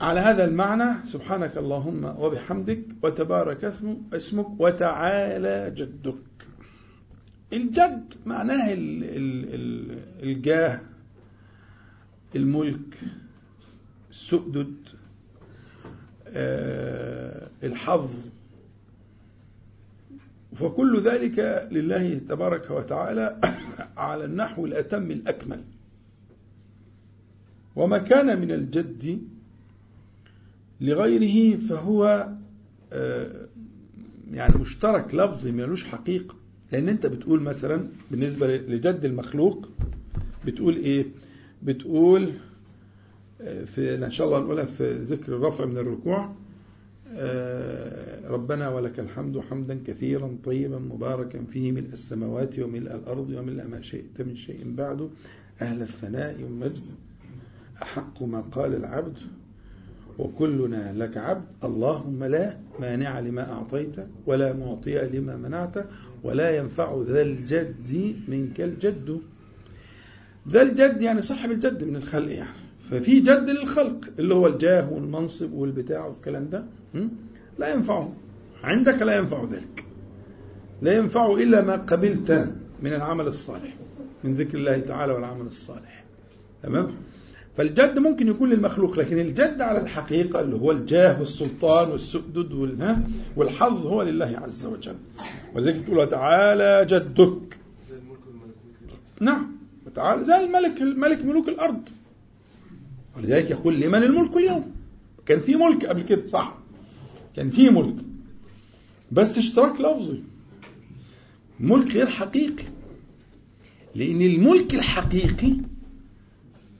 على هذا المعنى سبحانك اللهم وبحمدك وتبارك اسم- اسمك وتعالى جدك. الجد معناه ال ال ال الجاه. الملك السؤدد آه، الحظ. فكل ذلك لله تبارك وتعالى على النحو الأتم الأكمل. وما كان من الجد لغيره فهو آه، يعني مشترك لفظي ملوش حقيقة. لأن أنت بتقول مثلا بالنسبة لجد المخلوق بتقول إيه؟ بتقول في إن شاء الله نقولها في ذكر الرفع من الركوع آه، ربنا ولك الحمد حمدا كثيرا طيبا مباركا فيه ملء السماوات وملء الأرض وملء ما شئت من شيء بعده أهل الثناء والمجد أحق ما قال العبد وكلنا لك عبد. اللهم لا مانع لما أعطيت ولا معطي لما منعت ولا ينفع ذا الجد منك الجد. ذا الجد يعني صاحب الجد من الخلق يعني. ففي جد للخلق اللي هو الجاه والمنصب والبتاع والكلام ده? لا ينفعه. عندك لا ينفع ذلك. لا ينفع إلا ما قبلت من العمل الصالح من ذكر الله تعالى والعمل الصالح. تمام؟ فالجد ممكن يكون للمخلوق لكن الجد على الحقيقة اللي هو الجاه والسلطان والسؤدد والحظ هو لله عز وجل. وذلك تقول تعالى جدك. نعم. تعالى زي الملك الملك ملوك الأرض. ولذلك يقول لمن الملك اليوم؟ كان في ملك قبل كده صح. كان في ملك. بس اشتراك لفظي. ملك غير حقيقي. لأن الملك الحقيقي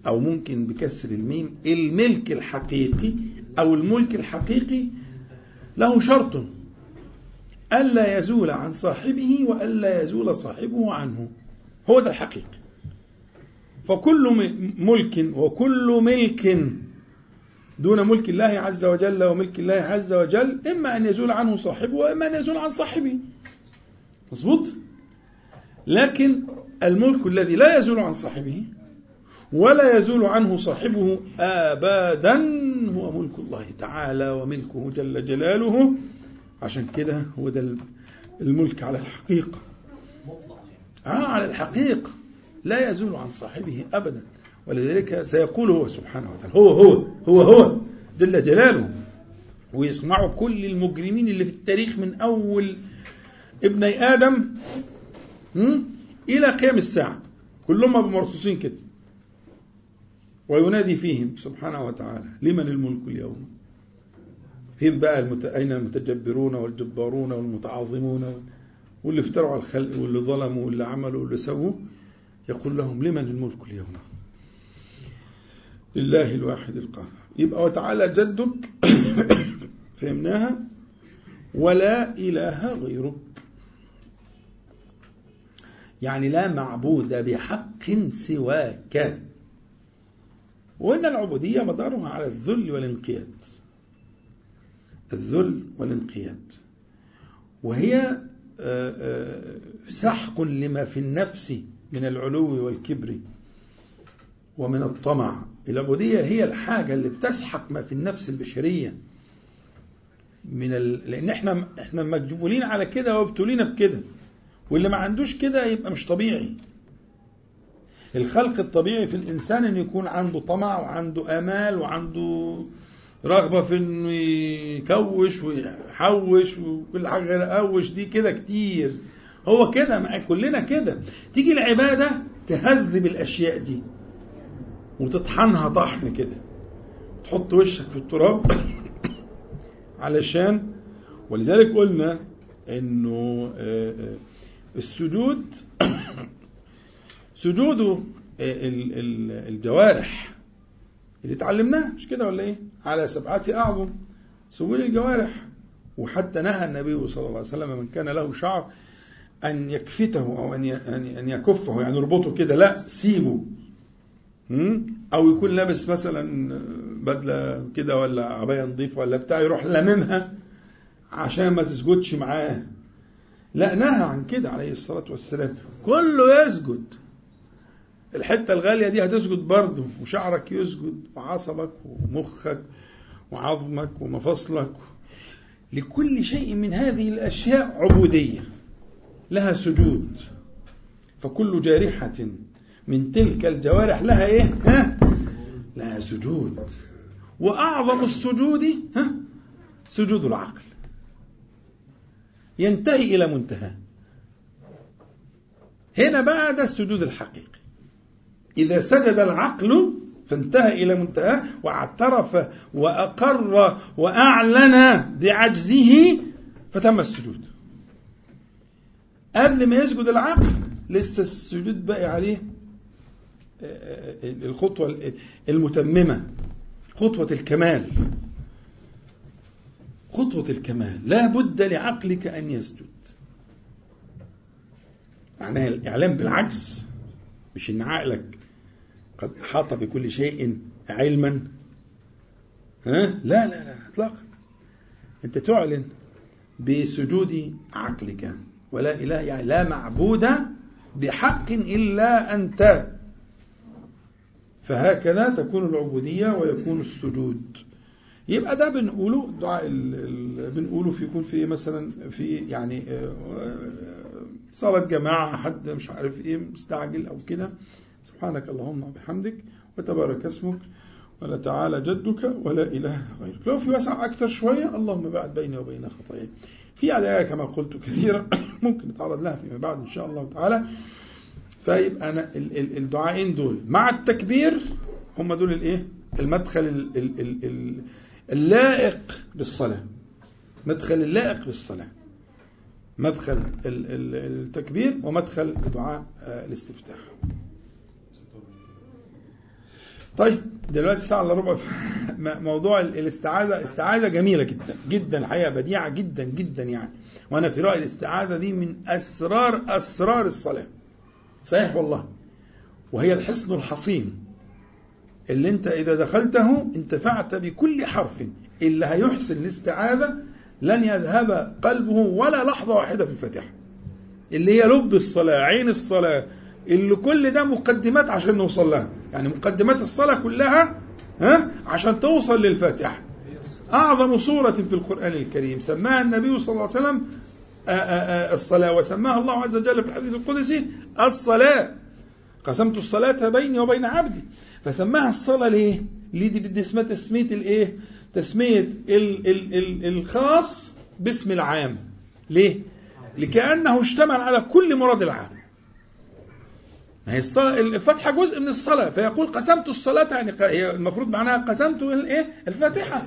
أو ممكن بكسر الميم الملك الحقيقي أو الملك الحقيقي له شرط. ألا يزول عن صاحبه وألا يزول صاحبه عنه. هو ده الحقيقي. فكل ملك وكل ملك دون ملك الله عز وجل وملك الله عز وجل إما أن يزول عنه صاحبه وإما أن يزول عن صاحبه. مظبوط؟ لكن الملك الذي لا يزول عن صاحبه ولا يزول عنه صاحبه أبدا هو ملك الله تعالى وملكه جل جلاله. عشان كده هو ده الملك على الحقيقة. آه على الحقيقة. لا يزول عن صاحبه أبدا. ولذلك سيقول هو سبحانه وتعالى هو هو هو هو جل جلاله. ويسمعوا كل المجرمين اللي في التاريخ من أول ابني آدم? إلى قيام الساعة. كلهم مرصوصين كده. وينادي فيهم سبحانه وتعالى لمن الملك اليوم؟ فين بقى المت... أين المتجبرون والجبارون والمتعاظمون وال... واللي افتروا على الخلق واللي ظلموا واللي عملوا واللي سووا يقول لهم لمن الملك اليوم؟ لله الواحد القهار. يبقى وتعالى جدك فهمناها؟ ولا إله غيرك. يعني لا معبود بحق سواك. وإن العبودية مدارها على الذل والانقياد. الذل والانقياد. وهي سحق لما في النفس. من العلو والكبر ومن الطمع. العبودية هي الحاجة اللي بتسحق ما في النفس البشرية. من ال... لأن إحنا إحنا مجبولين على كده وابتلينا بكده. واللي ما عندوش كده يبقى مش طبيعي. الخلق الطبيعي في الإنسان أن يكون عنده طمع وعنده آمال وعنده رغبة في أنه يكوش ويحوش وكل حاجة. غير أوش دي كده كتير. هو كده مع كلنا كده. تيجي العبادة تهذب الأشياء دي وتطحنها طحن كده. تحط وشك في التراب علشان ولذلك قلنا إنه السجود سجود الجوارح اللي اتعلمناه مش كده ولا إيه؟ على سبعة أعظم سجود الجوارح وحتى نهى النبي صلى الله عليه وسلم من كان له شعر أن يكفته أو أن أن يكفه يعني يربطه كده لا سيبه. أو يكون لابس مثلا بدلة كده ولا عباية نظيفة ولا بتاع يروح لممها عشان ما تسجدش معاه. لا نهى عن كده عليه الصلاة والسلام. كله يسجد. الحتة الغالية دي هتسجد برضه وشعرك يسجد وعصبك ومخك وعظمك ومفصلك لكل شيء من هذه الأشياء عبودية. لها سجود فكل جارحة من تلك الجوارح لها إيه؟ ها؟ لها سجود وأعظم السجود ها؟ سجود العقل ينتهي إلى منتهى هنا بقى ده السجود الحقيقي إذا سجد العقل فانتهى إلى منتهى واعترف وأقر وأعلن بعجزه فتم السجود قبل ما يسجد العقل لسه السجود باقي عليه الخطوة المتممة خطوة الكمال. خطوة الكمال. لا بد لعقلك أن يسجد. معناها الإعلام بالعجز مش إن عقلك قد أحاط بكل شيء علما. ها؟ لا لا لا اطلاقا. أنت تعلن بسجود عقلك. ولا إله يعني لا معبود بحق إلا أنت. فهكذا تكون العبودية ويكون السجود. يبقى ده بنقوله دعاء بنقوله في يكون في مثلا في يعني صلاة جماعة حد مش عارف إيه مستعجل أو كده. سبحانك اللهم وبحمدك وتبارك اسمك. ولا تعالى جدك ولا إله غيرك. لو في وسع أكثر شوية اللهم بعد بيني وبين خطاياي. في أدعية كما قلت كثيرا ممكن نتعرض لها فيما بعد إن شاء الله تعالى. فيبقى أنا الدعائين دول مع التكبير هم دول الإيه؟ المدخل اللائق بالصلاة. مدخل اللائق بالصلاة. مدخل التكبير ومدخل دعاء الاستفتاح. طيب دلوقتي ساعة إلا ربع. موضوع الاستعاذة استعاذة جميلة جدا جدا الحقيقة بديعة جدا جدا يعني. وأنا في رأيي الاستعاذة دي من أسرار أسرار الصلاة. صحيح والله وهي الحصن الحصين. اللي أنت إذا دخلته انتفعت بكل حرف. اللي هيحسن الاستعاذة لن يذهب قلبه ولا لحظة واحدة في الفاتحة. اللي هي لب الصلاة عين الصلاة اللي كل ده مقدمات عشان نوصل لها. يعني مقدمات الصلاة كلها ها عشان توصل للفاتحة أعظم سورة في القرآن الكريم سماها النبي صلى الله عليه وسلم آآ آآ الصلاة وسماها الله عز وجل في الحديث القدسي الصلاة قسمت الصلاة بيني وبين عبدي فسماها الصلاة ليه؟ ليه دي بدي اسمها تسمية الإيه؟ تسمية ال ال ال الخاص باسم العام ليه؟ لكأنه اشتمل على كل مراد العام ما هي الصلاة الفاتحة جزء من الصلاة. فيقول قسمت الصلاة يعني المفروض معناها قسمت الايه؟ الفاتحة.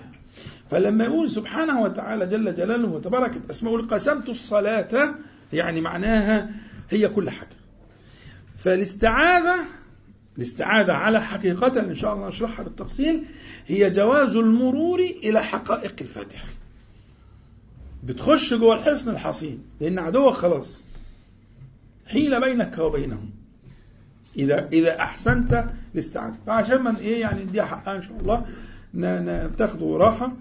فلما يقول سبحانه وتعالى جل جلاله وتباركت اسماءه يقول قسمت الصلاة يعني معناها هي كل حاجة. فالاستعاذة الاستعاذة على حقيقة إن شاء الله نشرحها بالتفصيل هي جواز المرور إلى حقائق الفاتحة. بتخش جوه الحصن الحصين لأن عدوك خلاص. حيل بينك وبينهم. إذا إذا أحسنت الاستعاذة فعشان من إيه يعني نديها حقها إن شاء الله تاخدوا راحة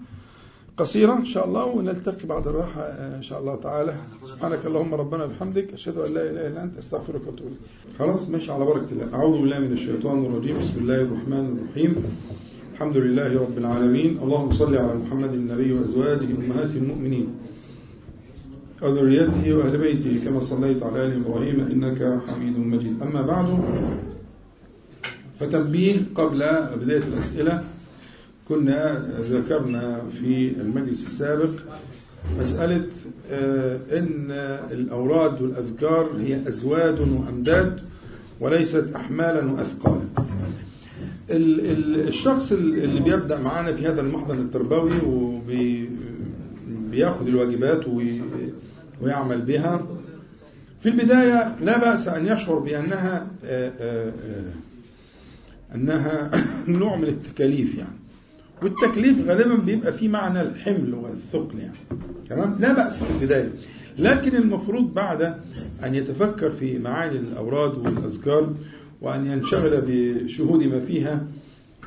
قصيرة إن شاء الله ونلتقي بعد الراحة إن شاء الله تعالى. سبحانك اللهم ربنا بحمدك أشهد أن لا إله إلا أنت أستغفرك وأتوب إليك. خلاص ماشي على بركة الله. أعوذ بالله من الشيطان الرجيم. بسم الله الرحمن الرحيم. الحمد لله رب العالمين. اللهم صل على محمد النبي وأزواجه أمهات المؤمنين. وذريته وأهل بيته كما صليت على آل إبراهيم إنك حميد مجيد. أما بعد فتنبيه قبل بداية الأسئلة. كنا ذكرنا في المجلس السابق مسألة أن الأوراد والأذكار هي أزواد وأمداد وليست أحمالا وأثقالا. الشخص اللي بيبدأ معانا في هذا المحضن التربوي وبياخد الواجبات ويعمل بها. في البداية لا بأس أن يشعر بأنها أنها نوع من التكاليف يعني. والتكليف غالبا بيبقى فيه معنى الحمل والثقل يعني. تمام؟ لا بأس في البداية. لكن المفروض بعد أن يتفكر في معاني الأوراد والأذكار وأن ينشغل بشهود ما فيها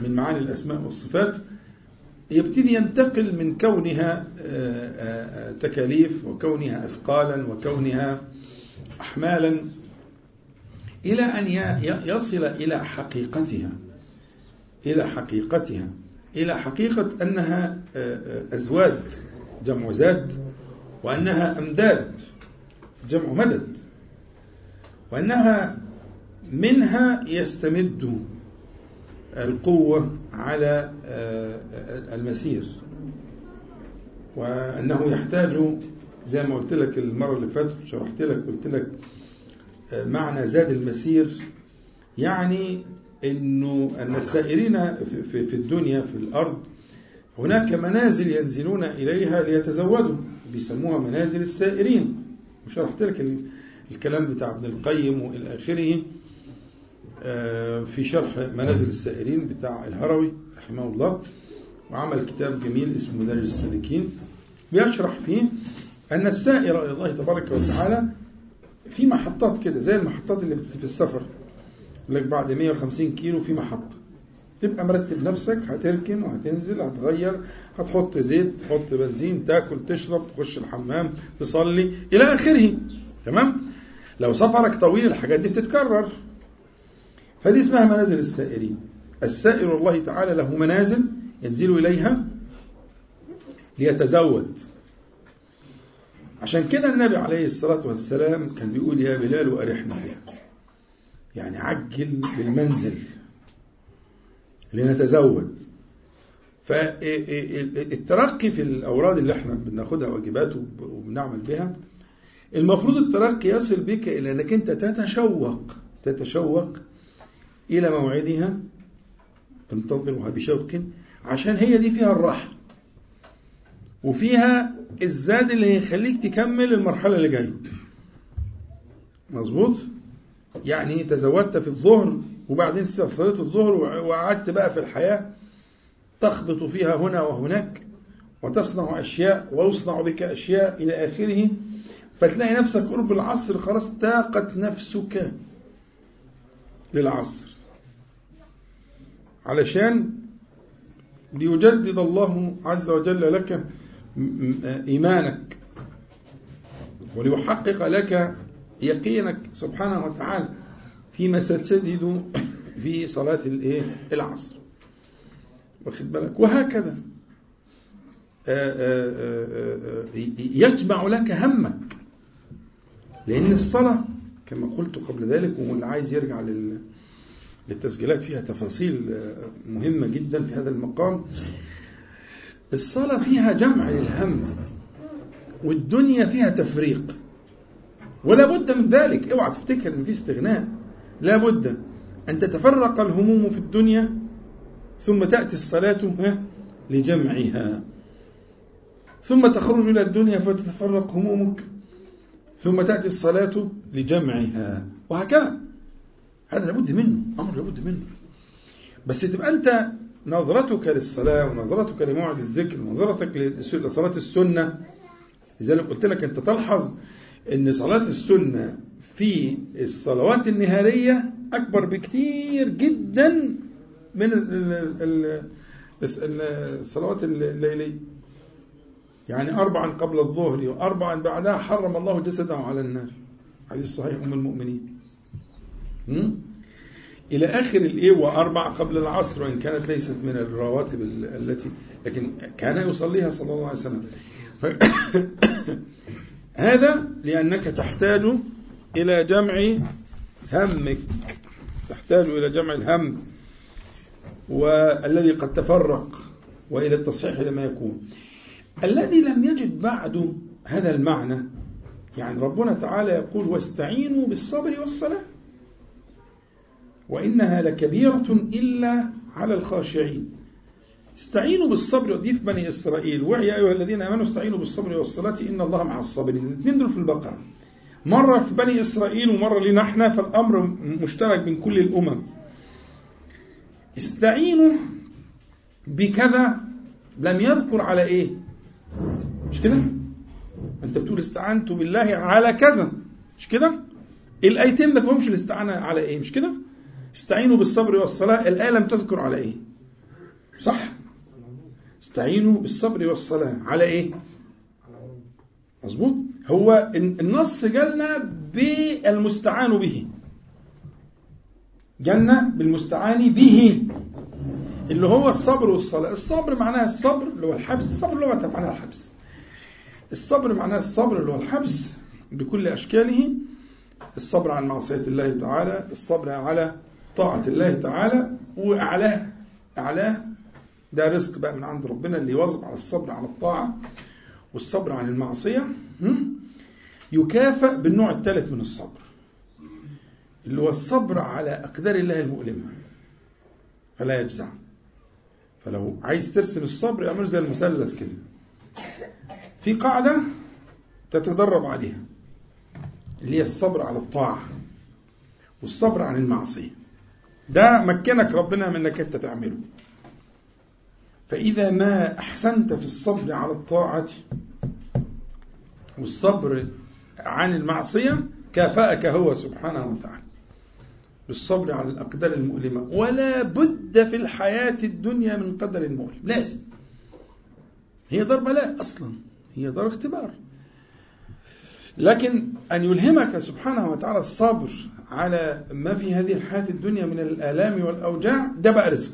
من معاني الأسماء والصفات يبتدي ينتقل من كونها تكاليف وكونها أثقالا وكونها أحمالا إلى أن يصل إلى حقيقتها إلى حقيقتها إلى حقيقة أنها أزواد جمع زاد وأنها أمداد جمع مدد وأنها منها يستمد القوة على المسير. وأنه يحتاج زي ما قلت لك المرة اللي فاتت شرحت لك قلت لك معنى زاد المسير. يعني إنه أن السائرين في الدنيا في الأرض هناك منازل ينزلون إليها ليتزودوا. بيسموها منازل السائرين. وشرحت لك الكلام بتاع ابن القيم وإلى آخره. في شرح منازل السائرين بتاع الهروي رحمه الله وعمل كتاب جميل اسمه مدارج السالكين. بيشرح فيه أن السائر إلى الله تبارك وتعالى في محطات كده زي المحطات اللي في السفر. يقول لك بعد 150 كيلو في محطة تبقى مرتب نفسك هتركن وهتنزل هتغير هتحط زيت تحط بنزين تاكل تشرب تخش الحمام تصلي إلى آخره. تمام؟ لو سفرك طويل الحاجات دي بتتكرر. فدي اسمها منازل السائرين. السائر الله تعالى له منازل ينزل إليها ليتزود. عشان كده النبي عليه الصلاة والسلام كان بيقول يا بلال أرحنا بها يعني عجل بالمنزل لنتزود. فالترقي في الأوراد اللي إحنا بناخدها واجبات وبنعمل بها المفروض الترقي يصل بك إلى أنك أنت تتشوق تتشوق إلى موعدها تنتظرها بشوق عشان هي دي فيها الراحة. وفيها الزاد اللي هيخليك تكمل المرحلة اللي جاية. مظبوط؟ يعني تزودت في الظهر وبعدين صليت الظهر وقعدت بقى في الحياة تخبط فيها هنا وهناك وتصنع أشياء ويصنع بك أشياء إلى آخره. فتلاقي نفسك قرب العصر خلاص تاقت نفسك. للعصر. علشان ليجدد الله عز وجل لك إيمانك وليحقق لك يقينك سبحانه وتعالى فيما ستجد في صلاة الايه؟ العصر. واخد بالك؟ وهكذا. يجمع لك همك. لأن الصلاة كما قلت قبل ذلك واللي عايز يرجع لل للتسجيلات. فيها تفاصيل مهمة جدا في هذا المقام. الصلاة فيها جمع للهم والدنيا فيها تفريق. ولا بد من ذلك. اوعى تفتكر إن في استغناء. لا بد أن تتفرق الهموم في الدنيا ثم تأتي الصلاة لجمعها. ثم تخرج إلى الدنيا فتتفرق همومك. ثم تأتي الصلاة لجمعها. وهكذا. هذا لابد منه. أمر لابد منه. بس تبقى أنت نظرتك للصلاة ونظرتك لموعد الذكر ونظرتك لصلاة السنة. لذلك قلت لك أنت تلحظ أن صلاة السنة في الصلوات النهارية أكبر بكتير جدا من الصلوات الليلية يعني أربعا قبل الظهر وأربعا بعدها حرم الله جسده على النار. حديث صحيح أم المؤمنين. إلى آخر الإيه وأربع قبل العصر وإن كانت ليست من الرواتب التي لكن كان يصليها صلى الله عليه وسلم. ف... هذا لأنك تحتاج إلى جمع همك. تحتاج إلى جمع الهم والذي قد تفرق وإلى التصحيح لما يكون. الذي لم يجد بعد هذا المعنى يعني ربنا تعالى يقول واستعينوا بالصبر والصلاة وإنها لكبيرة إلا على الخاشعين. استعينوا بالصبر ودي في بني إسرائيل. ويا أيها الذين آمنوا استعينوا بالصبر والصلاة إن الله مع الصابرين. الاثنين دول في البقرة. مرة في بني إسرائيل ومرة لنا إحنا فالأمر مشترك بين كل الأمم. استعينوا بكذا لم يذكر على إيه؟ مش كده؟ أنت بتقول استعنت بالله على كذا. مش كده؟ الآيتين ما فيهمش الاستعانة على إيه؟ مش كده؟ استعينوا بالصبر والصلاة. الآية لم تذكر على إيه؟ صح؟ استعينوا بالصبر والصلاة. على إيه؟ مظبوط. هو النص جالنا بالمستعان به. جالنا بالمستعان به. اللي هو الصبر والصلاة. الصبر معناها الصبر اللي هو الحبس. الصبر لغة معناها الحبس. الصبر معناه الصبر اللي هو الحبس بكل أشكاله. الصبر عن معصية الله تعالى. الصبر على طاعة الله تعالى. وأعلاه أعلاه ده رزق بقى من عند ربنا اللي يواظب على الصبر على الطاعة والصبر عن المعصية. يكافئ بالنوع الثالث من الصبر. اللي هو الصبر على أقدار الله المؤلمة. فلا يجزع. فلو عايز ترسم الصبر اعمله زي المثلث كده. في قاعدة تتدرب عليها اللي هي الصبر على الطاعة والصبر عن المعصية. ده مكنك ربنا من انك انت تعمله. فإذا ما أحسنت في الصبر على الطاعة والصبر عن المعصية كافأك هو سبحانه وتعالى. بالصبر على الأقدار المؤلمة. ولا بد في الحياة الدنيا من قدر مؤلم لازم. هي دار بلاء أصلا. هي دار اختبار. لكن أن يلهمك سبحانه وتعالى الصبر على ما في هذه الحياة الدنيا من الآلام والأوجاع ده بقى رزق.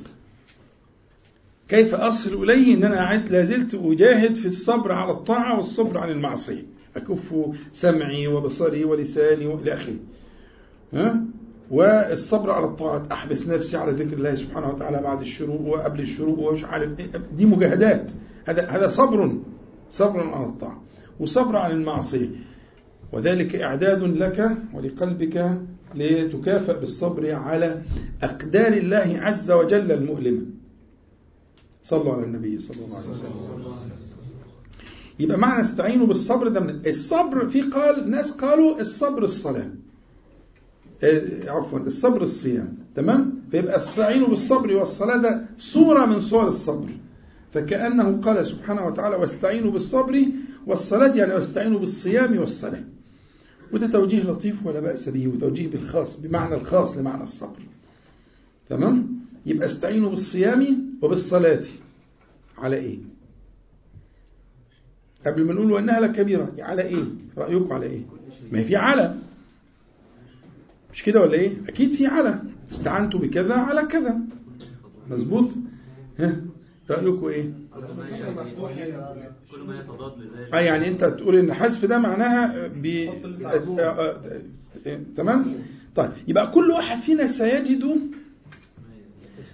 كيف أصل إليه أن أنا لازلت أجاهد في الصبر على الطاعة والصبر عن المعصية. أكف سمعي وبصري ولساني وإلى آخره. ها؟ والصبر على الطاعات أحبس نفسي على ذكر الله سبحانه وتعالى بعد الشروق وقبل الشروق ومش عارف إيه. دي مجاهدات. هذا هذا صبر صبر على الطاعة وصبر عن المعصية. وذلك إعداد لك ولقلبك لتكافئ بالصبر على أقدار الله عز وجل المؤلمة صلوا على النبي صلى الله عليه وسلم. يبقى معنى استعينوا بالصبر ده من الصبر في قال ناس قالوا الصبر الصلاة. عفوا الصبر الصيام تمام؟ فيبقى استعينوا بالصبر والصلاة ده صورة من صور الصبر. فكأنه قال سبحانه وتعالى واستعينوا بالصبر والصلاة يعني واستعينوا بالصيام والصلاة. وده توجيه لطيف ولا بأس به وتوجيه بالخاص بمعنى الخاص لمعنى الصبر. تمام؟ يبقى استعينوا بالصيام وبالصلاة. على إيه؟ قبل ما نقول وإنها لكبيرة على إيه؟ رأيكم على إيه؟ ما في على مش كده ولا إيه؟ أكيد في على. استعنتوا بكذا على كذا. مظبوط؟ ها؟ رأيكم إيه؟ آه يعني أنت تقول إن حذف ده معناها ب آه، آه، آه، تمام؟ طيب يبقى كل واحد فينا سيجد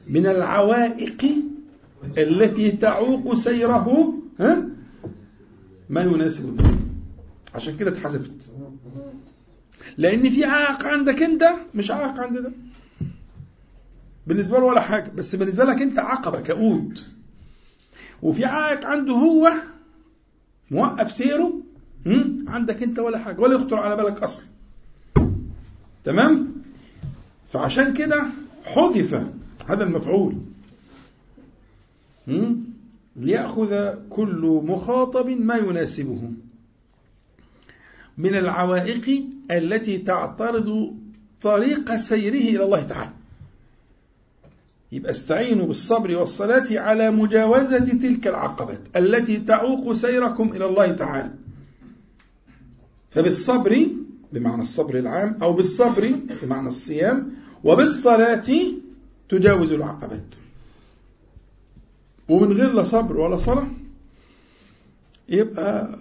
من العوائق التي تعوق سيره ها؟ ما يناسب ذلك عشان كده اتحذفت. لأن في عائق عندك أنت مش عائق عند ده بالنسبة له ولا حاجة بس بالنسبة لك أنت عقبة كؤود وفي عائق عنده هو موقف سيره؟ عندك أنت ولا حاجة ولا يخطر على بالك أصلا تمام فعشان كده حذف هذا المفعول؟ ليأخذ كل مخاطب ما يناسبه من العوائق التي تعترض طريق سيره إلى الله تعالى. يبقى استعينوا بالصبر والصلاة على مجاوزة تلك العقبات التي تعوق سيركم إلى الله تعالى. فبالصبر بمعنى الصبر العام أو بالصبر بمعنى الصيام وبالصلاة تجاوز العقبات. ومن غير لا صبر ولا صلاة يبقى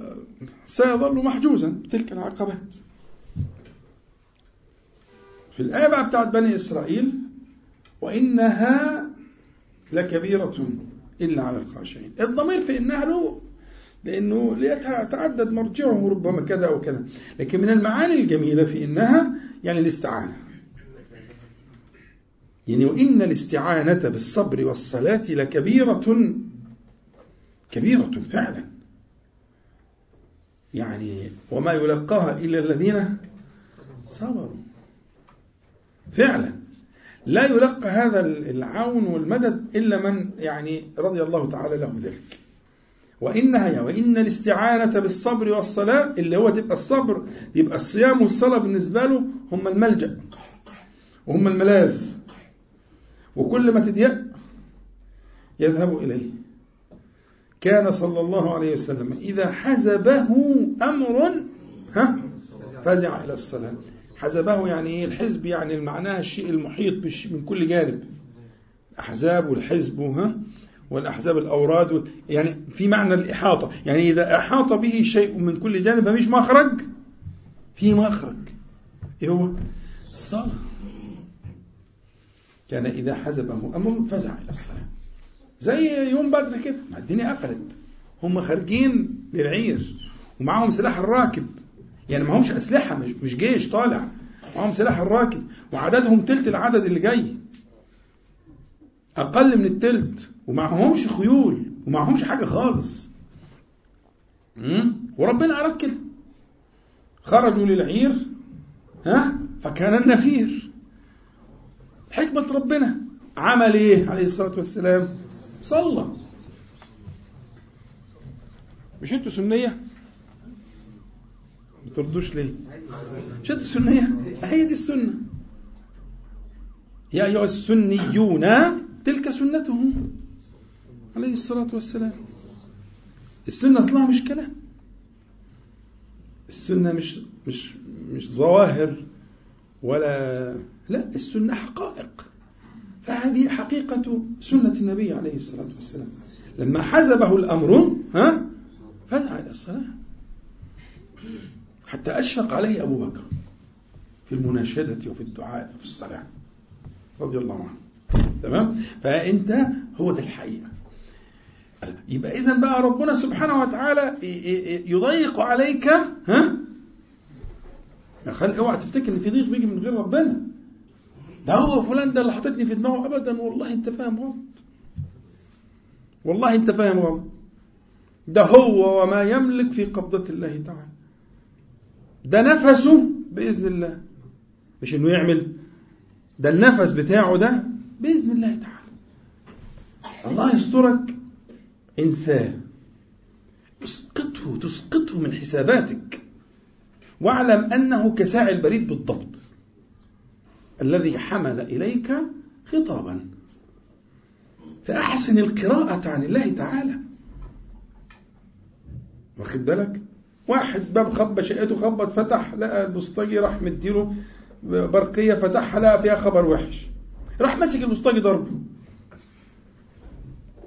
سيظل محجوزا. بتلك العقبات. في الآية بقى بتاعت بني إسرائيل وإنها لكبيرة إلا على الخاشعين. الضمير في إنها له لأنه ليتعدد مرجعه ربما كذا أو كذا لكن من المعاني الجميلة في إنها يعني الاستعانة. يعني وإن الاستعانة بالصبر والصلاة لكبيرة كبيرة فعلا. يعني وما يلقاها إلا الذين صبروا. فعلا. لا يلقى هذا العون والمدد إلا من يعني رضي الله تعالى له ذلك. وإنها يا وإن الاستعانة بالصبر والصلاة اللي هو تبقى الصبر يبقى الصيام والصلاة بالنسبة له هم الملجأ وهم الملاذ. وكل ما تضيق يذهب إليه. كان صلى الله عليه وسلم. إذا حزبه أمر ها؟ فزع إلى الصلاة. حزبه يعني إيه؟ الحزب يعني معناها الشيء المحيط من كل جانب. احزاب والحزب ها؟ والأحزاب الأوراد وال- يعني في معنى الإحاطة. يعني إذا أحاط به شيء من كل جانب فمش مخرج؟ في مخرج. إيه هو؟ الصلاة. كان إذا حزبه أمر فزع إلى الصلاة. زي يوم بدر كده. ما الدنيا قفلت. هم خارجين للعير. ومعاهم سلاح الراكب. يعني معهمش أسلحة مش مش جيش طالع. معاهم سلاح الراكب. وعددهم تلت العدد اللي جاي. أقل من التلت. ومعهمش خيول. ومعهمش حاجة خالص؟ وربنا أراد كده. خرجوا للعير. ها؟ فكان النفير. حكمة ربنا. عمل إيه عليه الصلاة والسلام؟ صلى مش أنتوا سنية؟ ما تردوش ليه؟ مش أنتوا سنية؟ هي دي السنة. يا أيها السنيون تلك سنته عليه الصلاة والسلام. السنة أصلها مش كلام. السنة مش مش مش ظواهر ولا لا السنة حقائق. فهذه حقيقة سنة النبي عليه الصلاة والسلام. لما حزبه الأمر ها فزع إلى الصلاة. حتى أشفق عليه أبو بكر في المناشدة وفي الدعاء وفي الصلاة. رضي الله عنه. تمام؟ فأنت هو ده الحقيقة. يبقى إذا بقى ربنا سبحانه وتعالى يضيق عليك ها؟ يا خلي أوعى تفتكر إن في ضيق بيجي من غير ربنا. ده هو فلان ده اللي حاططني في دماغه ابدا والله أنت فاهم غلط. والله أنت فاهم غلط. ده هو وما يملك في قبضة الله تعالى. ده نفسه بإذن الله. مش إنه يعمل. ده النفس بتاعه ده بإذن الله تعالى. الله يسترك. انساه اسقطه تسقطه من حساباتك. واعلم أنه كساعي البريد بالضبط. الذي حمل إليك خطابا. فأحسن القراءة عن الله تعالى. واخد بالك؟ واحد باب خبى شقته خبط فتح لقى البوسطجي راح مديله برقية فتحها لقى فيها خبر وحش. راح ماسك البوسطجي ضربه.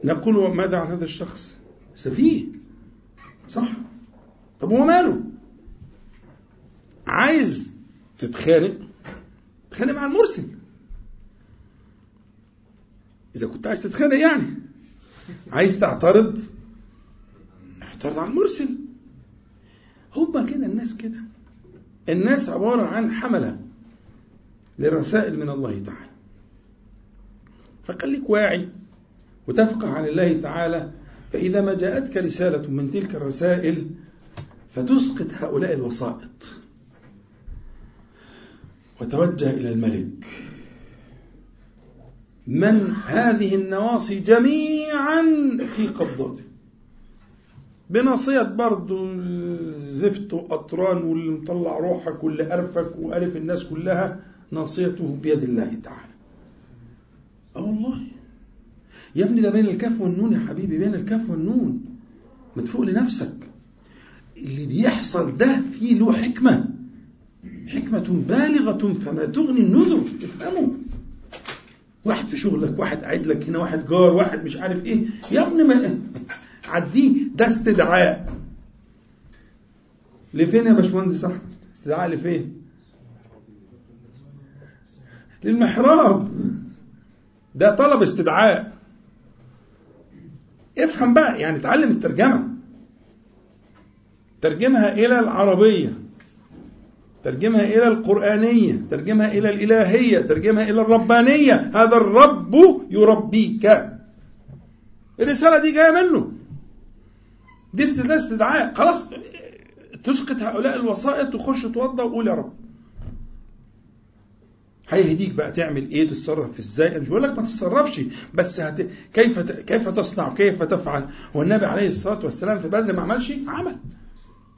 نقول ماذا عن هذا الشخص؟ سفيه. صح. طب هو ماله؟ عايز تتخانق؟ تتخانق مع المرسل. إذا كنت عايز تتخانق يعني. عايز تعترض اعترض على المرسل. هما كده الناس كده. الناس عبارة عن حملة لرسائل من الله تعالى. فخليك واعي وتفقه عن الله تعالى. فإذا ما جاءتك رسالة من تلك الرسائل فتسقط هؤلاء الوسائط. وتوجه إلى الملك. من هذه النواصي جميعا في قبضته. بناصية برضه زفت وأطران واللي مطلع روحك واللي أرفك وألف الناس كلها ناصيته بيد الله تعالى. أه والله يا ابني ده بين الكاف والنون يا حبيبي بين الكاف والنون. ما تفوق لنفسك. اللي بيحصل ده فيه له حكمة. حكمة بالغة فما تغني النذر. افهموا. واحد في شغلك واحد قاعد لك هنا واحد جار واحد مش عارف إيه. يا ابني ما عديه. ده استدعاء. لفين يا باشمهندس أحمد؟ استدعاء لفين؟ للمحراب. ده طلب استدعاء. افهم بقى يعني اتعلم الترجمة. ترجمها إلى العربية. ترجمها إلى القرآنية ترجمها إلى الإلهية ترجمها إلى الربانية. هذا الرب يربيك. الرسالة دي جاية منه. دي استدعاء خلاص تسقط هؤلاء الوسائط وخش توضى وقول يا رب. هيهديك بقى تعمل إيه؟ تتصرف إزاي؟ أنا مش بقول لك ما تتصرفش بس هت... كيف ت... كيف تصنع؟ كيف تفعل؟ هو النبي عليه الصلاة والسلام في بدر ما عملش عمل.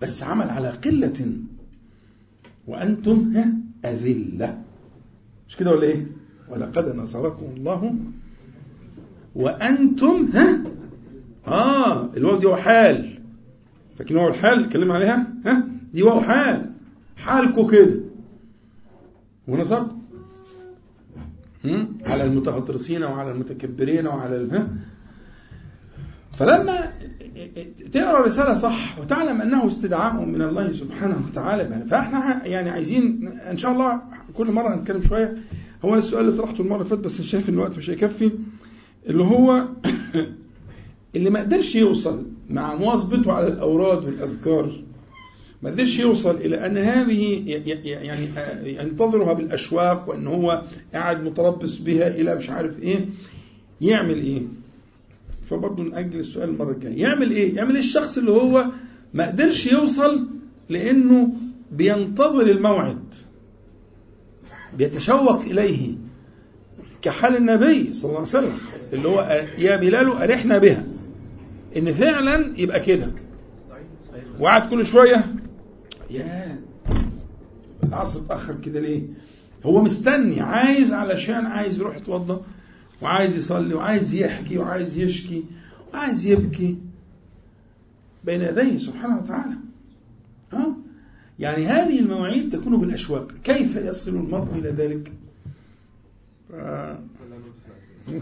بس عمل على قلة. وأنتم ها أذلة. مش كده ولا إيه؟ ولقد نصركم الله. وأنتم ها؟ آه الواو دي حال. فاكرين واو الحال اتكلم عليها؟ ها؟ دي واو حال. حالكم كده. ونصركم؟ على المتغطرسين وعلى المتكبرين وعلى ها؟ فلما تقرأ رسالة صح وتعلم أنه استدعاء من الله سبحانه وتعالى. فإحنا يعني عايزين إن شاء الله كل مرة هنتكلم شوية. هو السؤال اللي طرحته المرة اللي فاتت بس شايف إن الوقت مش هيكفي. اللي هو اللي ما قدرش يوصل مع مواظبته على الأوراد والأذكار ما قدرش يوصل إلى أن هذه يعني آه، ينتظرها بالأشواق وإن هو قاعد متربص بها إلى مش عارف إيه يعمل إيه؟ فبرضه نأجل السؤال المرة الجاية. يعمل إيه؟ يعمل إيه الشخص اللي هو ما قدرش يوصل لأنه بينتظر الموعد بيتشوق إليه كحال النبي صلى الله عليه وسلم اللي هو يا بلال أرحنا بها. إن فعلا يبقى كده. وقعد كل شوية يا العصر اتأخر كده ليه؟ هو مستني عايز علشان عايز يروح يتوضأ. وعايز يصلي وعايز يحكي وعايز يشكي وعايز يبكي بين يديه سبحانه وتعالى. ها؟ يعني هذه المواعيد تكون بالأشواق. كيف يصل المرء إلى ذلك؟ ف...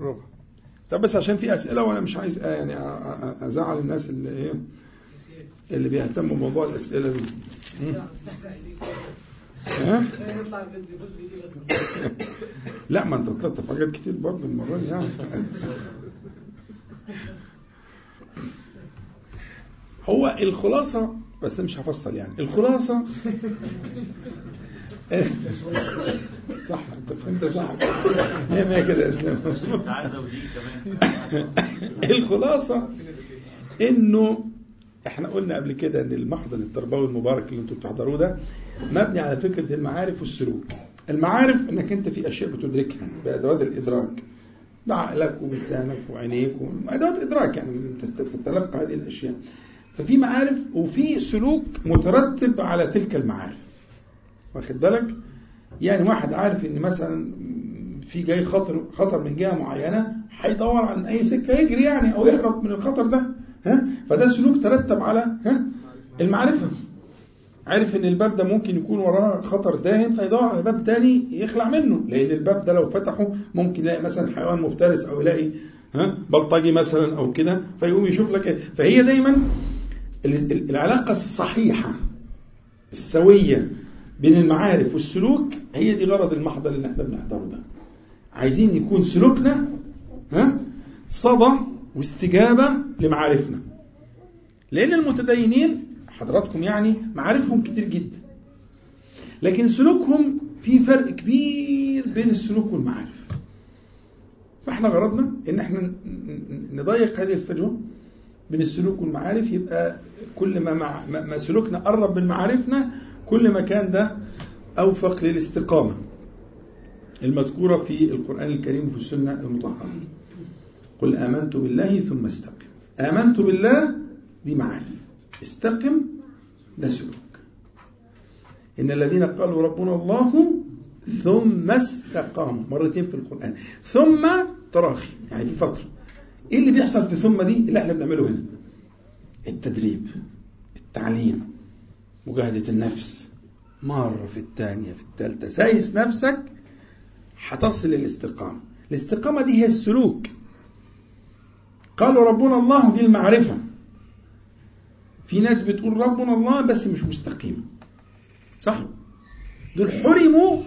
ربع. طب بس عشان في أسئلة وأنا مش عايز آه يعني أ- أ- أزعل الناس اللي إيه اللي بيهتموا بموضوع الأسئلة دي؟ لا ما انت طلعت في حاجات كتير برضه المرة دي يعني. هو الخلاصة بس مش هفصل يعني. الخلاصة صح انت فهمت صح. هي ما كده يا اسلام الخلاصة إنه إحنا قلنا قبل كده ان المحضن التربوي المبارك اللي أنتم بتحضروه ده مبني على فكرة المعارف والسلوك. المعارف انك انت في اشياء بتدركها بأدوات الإدراك. بعقلك ولسانك وعينيك وادوات إدراك يعني تتلقى هذه الأشياء. ففي معارف وفي سلوك مترتب على تلك المعارف. واخد بالك؟ يعني واحد عارف إن مثلا في جاي خطر خطر من جهة معينة هيدور عن أي سكة يجري يعني أو يهرب من الخطر ده. ها؟ فده سلوك ترتب على ها؟ المعرفة. عارف إن الباب ده ممكن يكون وراه خطر داهم فيدور على باب تاني يخلع منه لأن الباب ده لو فتحه ممكن يلاقي مثلا حيوان مفترس أو يلاقي ها؟ بلطجي مثلا أو كده فيقوم يشوف لك إيه. فهي دايما ال- ال- العلاقة الصحيحة السوية بين المعارف والسلوك هي دي غرض المحضر اللي إحنا بنحضره ده. عايزين يكون سلوكنا ها؟ صدى واستجابة لمعارفنا. لأن المتدينين حضراتكم يعني معارفهم كتير جدا. لكن سلوكهم في فرق كبير بين السلوك والمعارف. فإحنا غرضنا إن إحنا نضيق هذه الفجوة بين السلوك والمعارف. يبقى كل ما مع ما سلوكنا قرب من معارفنا كل ما كان ده أوفق للاستقامة المذكورة في القرآن الكريم وفي السنة المطهرة. قل آمنت بالله ثم استقم. آمنت بالله دي معارف استقم ده سلوك. إن الذين قالوا ربنا الله ثم استقاموا. مرتين في القرآن. ثم تراخي. يعني في فترة. إيه اللي بيحصل في ثم دي؟ اللي إحنا بنعمله هنا. التدريب التعليم مجاهدة النفس. مرة في الثانية في الثالثة. سايس نفسك هتصل للاستقامة. الاستقامة دي هي السلوك. قالوا ربنا الله دي المعرفة. في ناس بتقول ربنا الله بس مش مستقيم. صح؟ دول حرموا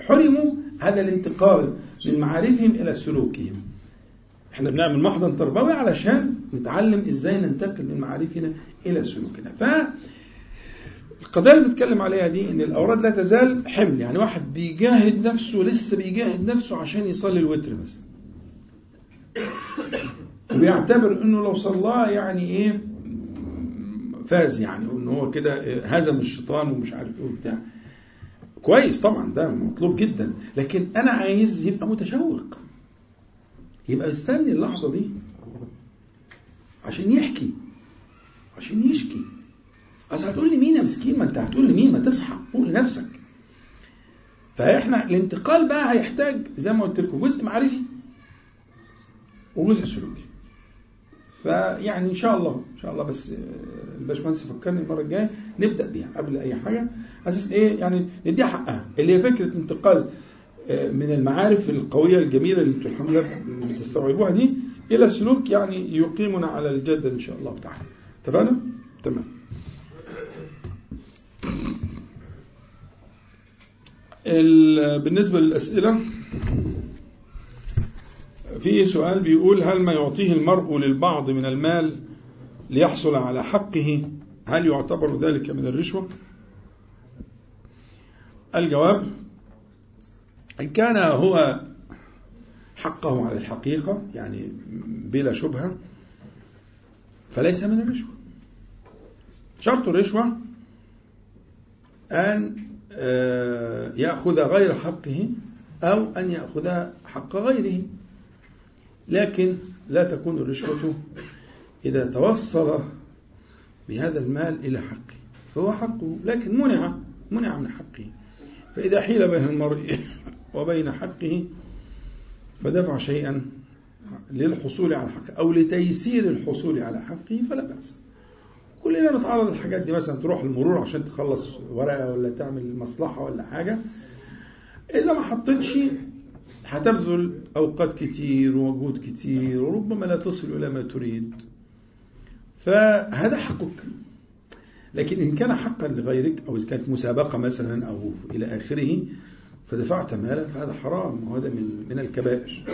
حرموا هذا الانتقال من معارفهم إلى سلوكهم. إحنا بنعمل محضن تربوي علشان نتعلم إزاي ننتقل من معارفنا إلى سلوكنا. ف القضية اللي بنتكلم عليها دي إن الأوراد لا تزال حمل. يعني واحد بيجاهد نفسه لسه بيجاهد نفسه عشان يصلي الوتر مثلا. وبيعتبر إنه لو صلاه يعني إيه فاز يعني وان هو كده هزم الشيطان ومش عارف إيه وبتاع. كويس طبعا ده مطلوب جدا. لكن أنا عايز يبقى متشوق. يبقى مستني اللحظة دي. عشان يحكي. عشان يشكي. أصل هتقول لي مين يا مسكين؟ ما أنت هتقول لي مين؟ ما تصحى. فوق لنفسك. فإحنا الانتقال بقى هيحتاج زي ما قلت لكم جزء معرفي وجزء سلوكي. فيعني إن شاء الله إن شاء الله بس الباشمهندس يفكرني المرة الجاية نبدأ بيها قبل أي حاجة. أساس إيه؟ يعني نديها حقها. اللي هي فكرة انتقال آه، من المعارف القوية الجميلة اللي أنتم الحمد لله بتستوعبوها دي إلى سلوك يعني يقيمنا على الجاده إن شاء الله تعالى. اتفقنا؟ تمام. ال- بالنسبة للأسئلة في سؤال بيقول هل ما يعطيه المرء للبعض من المال ليحصل على حقه؟ هل يعتبر ذلك من الرشوة؟ الجواب إن كان هو حقه على الحقيقة يعني بلا شبهة فليس من الرشوة. شرط الرشوة أن آه، يأخذ غير حقه أو أن يأخذ حق غيره. لكن لا تكون الرشوة إذا توصل بهذا المال إلى حقه فهو حقه لكن منع منع من حقه. فإذا حيل بين المرء وبين حقه فدفع شيئا للحصول على حقه أو لتيسير الحصول على حقه فلا بأس. كلنا نتعرض للحاجات دي مثلا تروح المرور عشان تخلص ورقة ولا تعمل مصلحة ولا حاجة. إذا ما حطيتش هتبذل أوقات كتير ومجهود كتير وربما لا تصل إلى ما تريد. فهذا حقك. لكن إن كان حقا لغيرك أو إذا كانت مسابقة مثلا أو إلى آخره فدفعت مالا فهذا حرام وهذا من من الكبائر.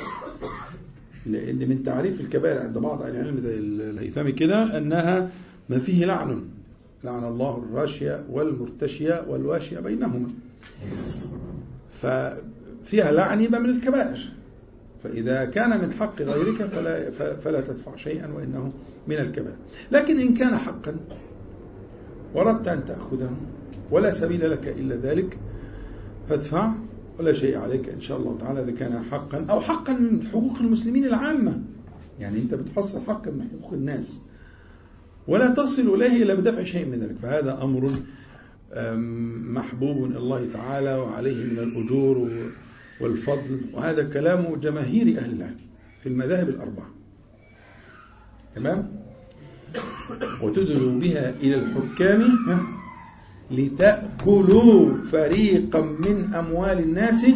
لأن من تعريف الكبائر عند بعض أهل العلم الهيثمي كده أنها ما فيه لعن. لعن الله الراشية والمرتشية والواشية بينهما. ففيها لعن يبقى من الكبائر. فإذا كان من حق غيرك فلا, فلا تدفع شيئا وإنه من الكبائر. لكن إن كان حقا وردت أن تأخذه ولا سبيل لك إلا ذلك فادفع ولا شيء عليك إن شاء الله تعالى إذا كان حقا أو حقا من حقوق المسلمين العامة. يعني أنت بتحصل حقا من حقوق الناس. ولا تصل إليه إلا بدفع شيء من ذلك. فهذا أمر محبوب الله تعالى وعليه من الأجور والفضل وهذا كلام جماهير أهل العلم في المذاهب الأربعة. تمام؟ وتدلوا بها إلى الحكام لتأكلوا فريقا من أموال الناس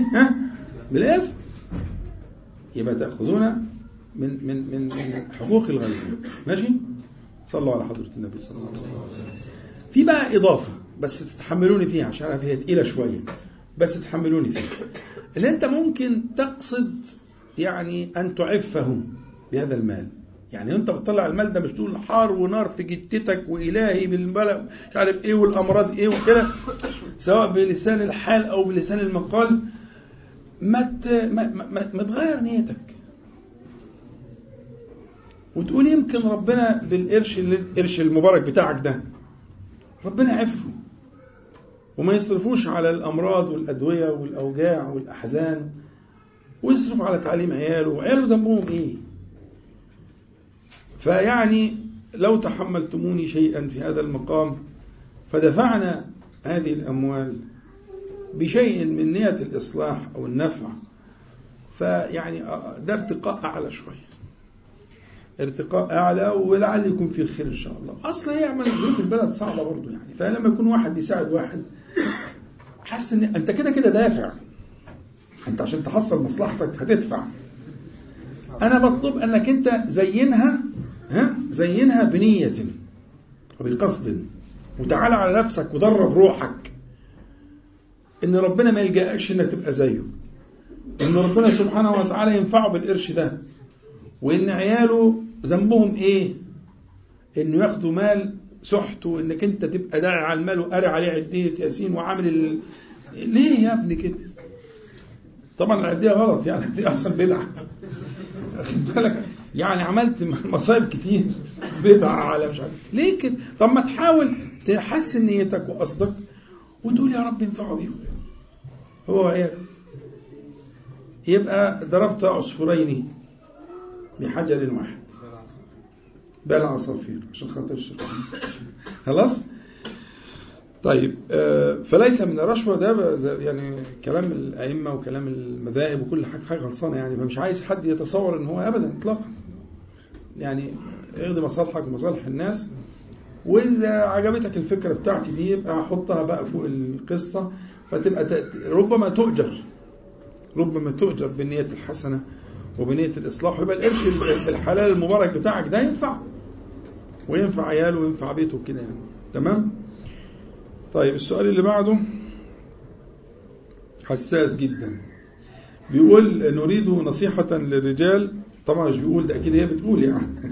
بالإثم يبقى تأخذون من من من حقوق الغير ماشي؟ صلوا على حضرة النبي صلى الله عليه وسلم. في بقى إضافة بس تتحملوني فيها عشان فيها تقيلة شوية. بس تتحملوني فيها. اللي أنت ممكن تقصد يعني أن تعفه بهذا المال. يعني انت بتطلع المال ده مش تقول حار ونار في جتتك وإلهي بالبلد مش عارف إيه والأمراض إيه وكده سواء بلسان الحال أو بلسان المقال ما ما, تغير نيتك. وتقول يمكن ربنا بالقرش القرش المبارك بتاعك ده ربنا يعفه وما يصرفوش على الأمراض والأدوية والأوجاع والأحزان ويصرف على تعليم عياله. وعياله ذنبهم إيه؟ فيعني لو تحملتموني شيئا في هذا المقام فدفعنا هذه الأموال بشيء من نية الإصلاح أو النفع. فيعني ده ارتقاء أعلى شوية. ارتقاء أعلى ولعل يكون فيه الخير إن شاء الله. أصلا هي ظروف البلد صعبة برضه يعني. فلما يكون واحد بيساعد واحد حاسس إن أنت كده كده دافع. أنت عشان تحصل مصلحتك هتدفع. أنا بطلب أنك أنت زينها ها زينها بنية وبقصد. وتعالى على نفسك ودرب روحك. إن ربنا ما يلجأكش إنك تبقى زيه. إن ربنا سبحانه وتعالى ينفعه بالقرش ده. وإن عياله ذنبهم إيه؟ إنه ياخدوا مال سحت وإنك أنت تبقى داعي على المال وقاري عليه عدية ياسين وعامل ال... ليه يا ابني كده؟ طبعا العدية غلط يعني دي أصلا بدعة. واخد بالك؟ يعني عملت مصايب كتير بدعة على مش عارف. ليه كده؟ طب ما تحاول تحسن نيتك وقصدك وتقول يا رب انفعه بيهم. هو وعياله يبقى ضربت عصفورين بحجر واحد. بل عصافير عشان خاطر الشيطان خلاص؟ طيب فليس من الرشوة ده يعني كلام الأئمة وكلام المذاهب وكل حاجة حاجة غلطانة يعني فمش عايز حد يتصور إن هو أبدا إطلاقا. يعني اخدي مصالحك ومصالح الناس وإذا عجبتك الفكرة بتاعتي دي يبقى حطها بقى فوق القصة فتبقى ربما تؤجر ربما تؤجر بالنية الحسنة. وبنية الإصلاح ويبقى القرش الحلال المبارك بتاعك ده ينفع. وينفع عياله وينفع بيته كده يعني. تمام؟ طيب السؤال اللي بعده حساس جدا. بيقول نريد نصيحة للرجال. طبعا مش بيقول ده أكيد هي بتقول يعني.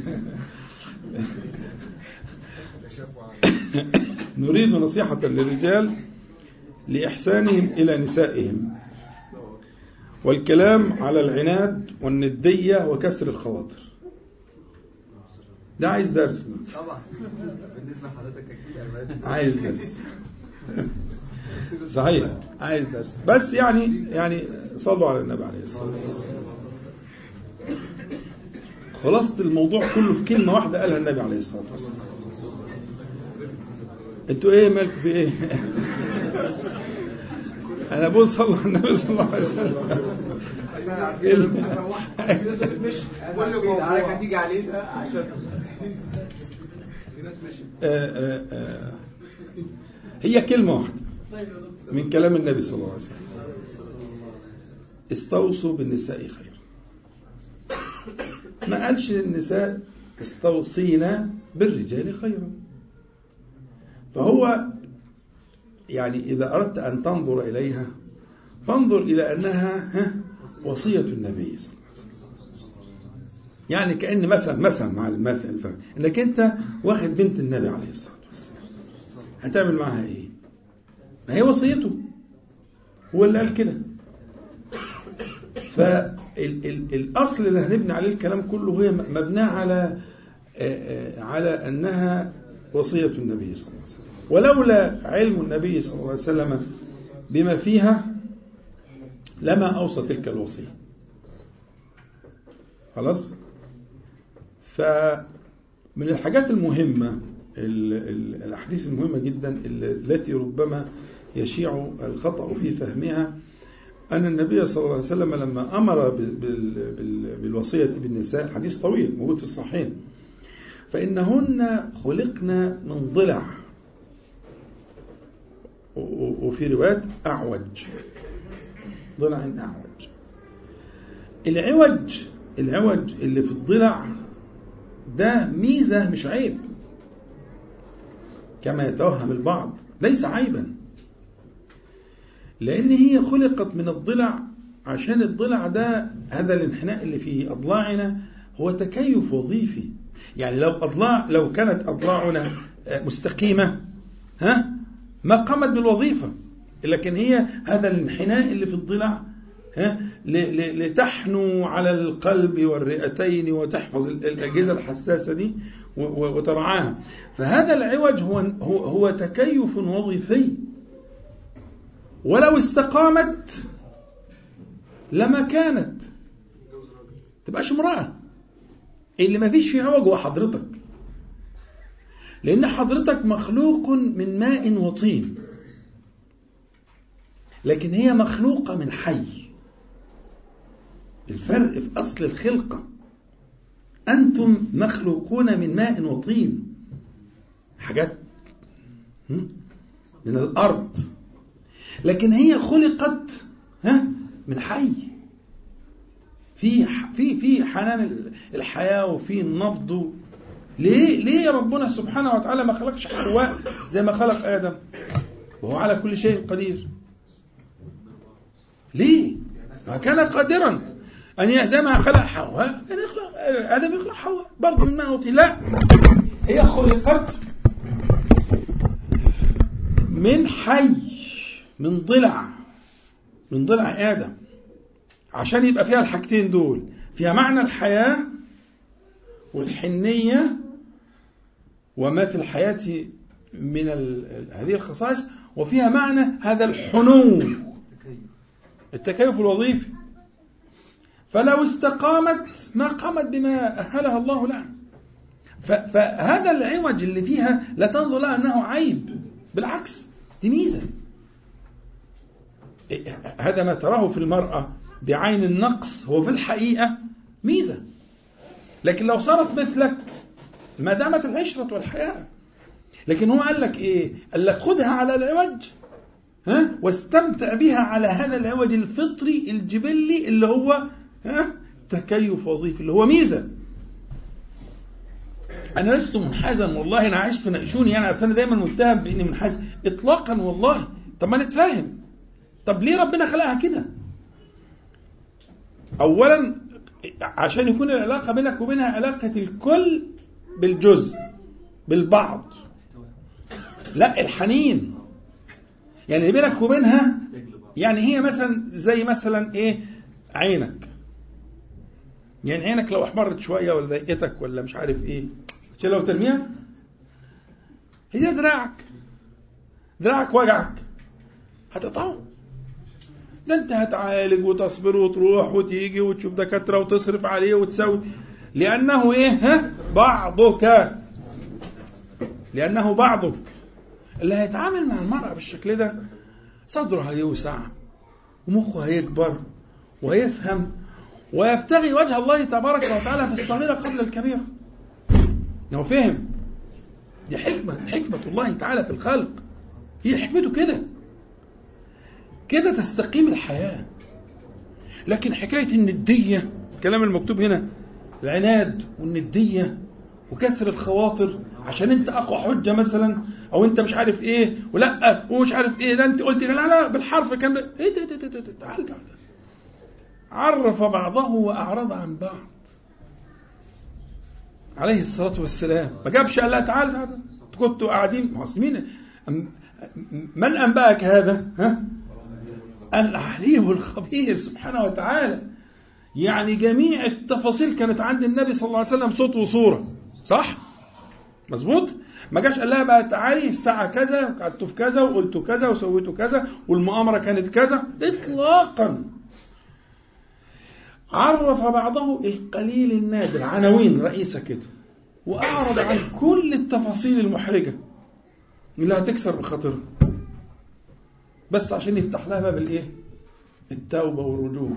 نريد نصيحة للرجال لإحسانهم إلى نسائهم. والكلام على العناد والندية وكسر الخواطر. ده عايز درس. ده. طبعا. بالنسبة لحضرتك أكيد عباده عايز درس. صحيح عايز درس. بس يعني يعني صلوا على النبي عليه الصلاة والسلام. خلاصة الموضوع كله في كلمة واحدة قالها النبي عليه الصلاة والسلام. أنتوا إيه مالكم في إيه؟ أنا على النبي صلى الله عليه وسلم. هي كلمة واحدة من كلام النبي صلى الله عليه وسلم. استوصوا بالنساء خيرا ما قالش للنساء استوصينا بالرجال خيرا فهو يعني إذا أردت أن تنظر إليها فانظر إلى أنها ها، وصية النبي صلى الله عليه وسلم. يعني كأن مثلا مثلا مع المثل إنك أنت واخد بنت النبي عليه الصلاة والسلام. هتعمل معاها إيه؟ ما هي وصيته. هو اللي قال كده. فالأصل اللي هنبني عليه الكلام كله هي مبناه على على أنها وصية النبي صلى الله عليه وسلم. ولولا علم النبي صلى الله عليه وسلم بما فيها لما أوصى تلك الوصية. خلاص؟ فمن الحاجات المهمة ال- ال- الأحاديث المهمة جدا ال- التي ربما يشيع الخطأ في فهمها أن النبي صلى الله عليه وسلم لما أمر بال- بال- بال- بالوصية بالنساء حديث طويل موجود في الصحيحين فإنهن خلقن من ضلع. وفي روايات أعوج. ضلع أعوج. العوج العوج اللي في الضلع ده ميزة مش عيب. كما يتوهم البعض ليس عيبا. لأن هي خلقت من الضلع عشان الضلع ده هذا الانحناء اللي في أضلاعنا هو تكيف وظيفي. يعني لو أضلاع لو كانت أضلاعنا مستقيمة ها؟ ما قامت بالوظيفة لكن هي هذا الانحناء اللي في الضلع لتحنو على القلب والرئتين وتحفظ ال- الأجهزة الحساسة دي وترعاها. فهذا العوج هو هو, هو تكيف وظيفي. ولو استقامت لما كانت. تبقاش امرأة. اللي ما فيش فيه عوج هو حضرتك. لأن حضرتك مخلوق من ماء وطين. لكن هي مخلوقة من حي. الفرق في أصل الخلقة. أنتم مخلوقون من ماء وطين. حاجات؟ من الأرض. لكن هي خلقت ها؟ من حي. في في في حنان الحياة وفي النبض. ليه ليه ربنا سبحانه وتعالى ما خلقش حواء زي ما خلق آدم؟ وهو على كل شيء قدير. ليه؟ ما كان قادرا ي- زي ما خلق حواء كان يخلق آدم يخلق حواء. برضه من ماء لا هي خلقت من حي من ضلع من ضلع آدم. عشان يبقى فيها الحاجتين دول فيها معنى الحياة والحنية وما في الحياة من هذه الخصائص وفيها معنى هذا الحنو التكيف الوظيفي. فلو استقامت ما قامت بما أهلها الله لها. فهذا العوج اللي فيها لا تنظر لها أنه عيب. بالعكس دي ميزة. إيه، هذا ما تراه في المرأة بعين النقص هو في الحقيقة ميزة. لكن لو صارت مثلك ما دامت العشرة والحياة. لكن هو قال لك إيه؟ قال لك خدها على العوج ها؟ واستمتع بها على هذا العوج الفطري الجبلي اللي هو ها؟ تكيف وظيفي اللي هو ميزة. أنا لست منحازا والله أنا عايش تناقشوني يعني أصل أنا دايما متهم بإني منحاز. اطلاقا والله. طب ما نتفاهم طب ليه ربنا خلقها كده؟ اولا عشان يكون العلاقة بينك وبينها علاقة الكل بالجزء بالبعض. لا الحنين. يعني بينك وبينها يعني هي مثلا زي مثلا إيه؟ عينك. يعني عينك لو أحمرت شوية ولا ضايقتك ولا مش عارف إيه. عشان لو ترميها؟ هي دراعك. دراعك وجعك. هتقطعه. ده أنت هتعالج وتصبر وتروح وتيجي وتشوف دكاترة وتصرف عليه وتسوي. لأنه إيه؟ ها؟ بعضك. لأنه بعضك. اللي هيتعامل مع المرأة بالشكل ده صدره هيوسع ومخه هيكبر ويفهم ويبتغي وجه الله تبارك وتعالى في الصغيرة قبل الكبيرة لو فهم دي حكمة حكمة الله تعالى في الخلق. هي حكمته كده. كده تستقيم الحياة. لكن حكاية الندية الكلام المكتوب هنا العناد والندية وكسر الخواطر عشان انت اقوى حجة مثلا أو انت مش عارف إيه ولأ ومش عارف إيه ده انت قلت لا لا بالحرف كان ده. إيه ده ده ده تعال تعال عرف بعضه وأعرض عن بعض. عليه الصلاة والسلام. ما جابش قال لا تعال تعال. كنتوا قاعدين مين من أنبأك هذا ها؟ العليم الخبير سبحانه وتعالى. يعني جميع التفاصيل كانت عند النبي صلى الله عليه وسلم صوت وصورة. صح؟ مظبوط؟ ما جاش قال لها بقى تعالي الساعة كذا وقعدت في كذا وقلت كذا وسويت كذا والمؤامرة كانت كذا إطلاقا. عرف بعضه القليل النادر عناوين رئيسة كده وأعرض عن كل التفاصيل المحرجة اللي هتكسر بخاطرها. بس عشان يفتح لها باب الإيه؟ التوبة والرجوع.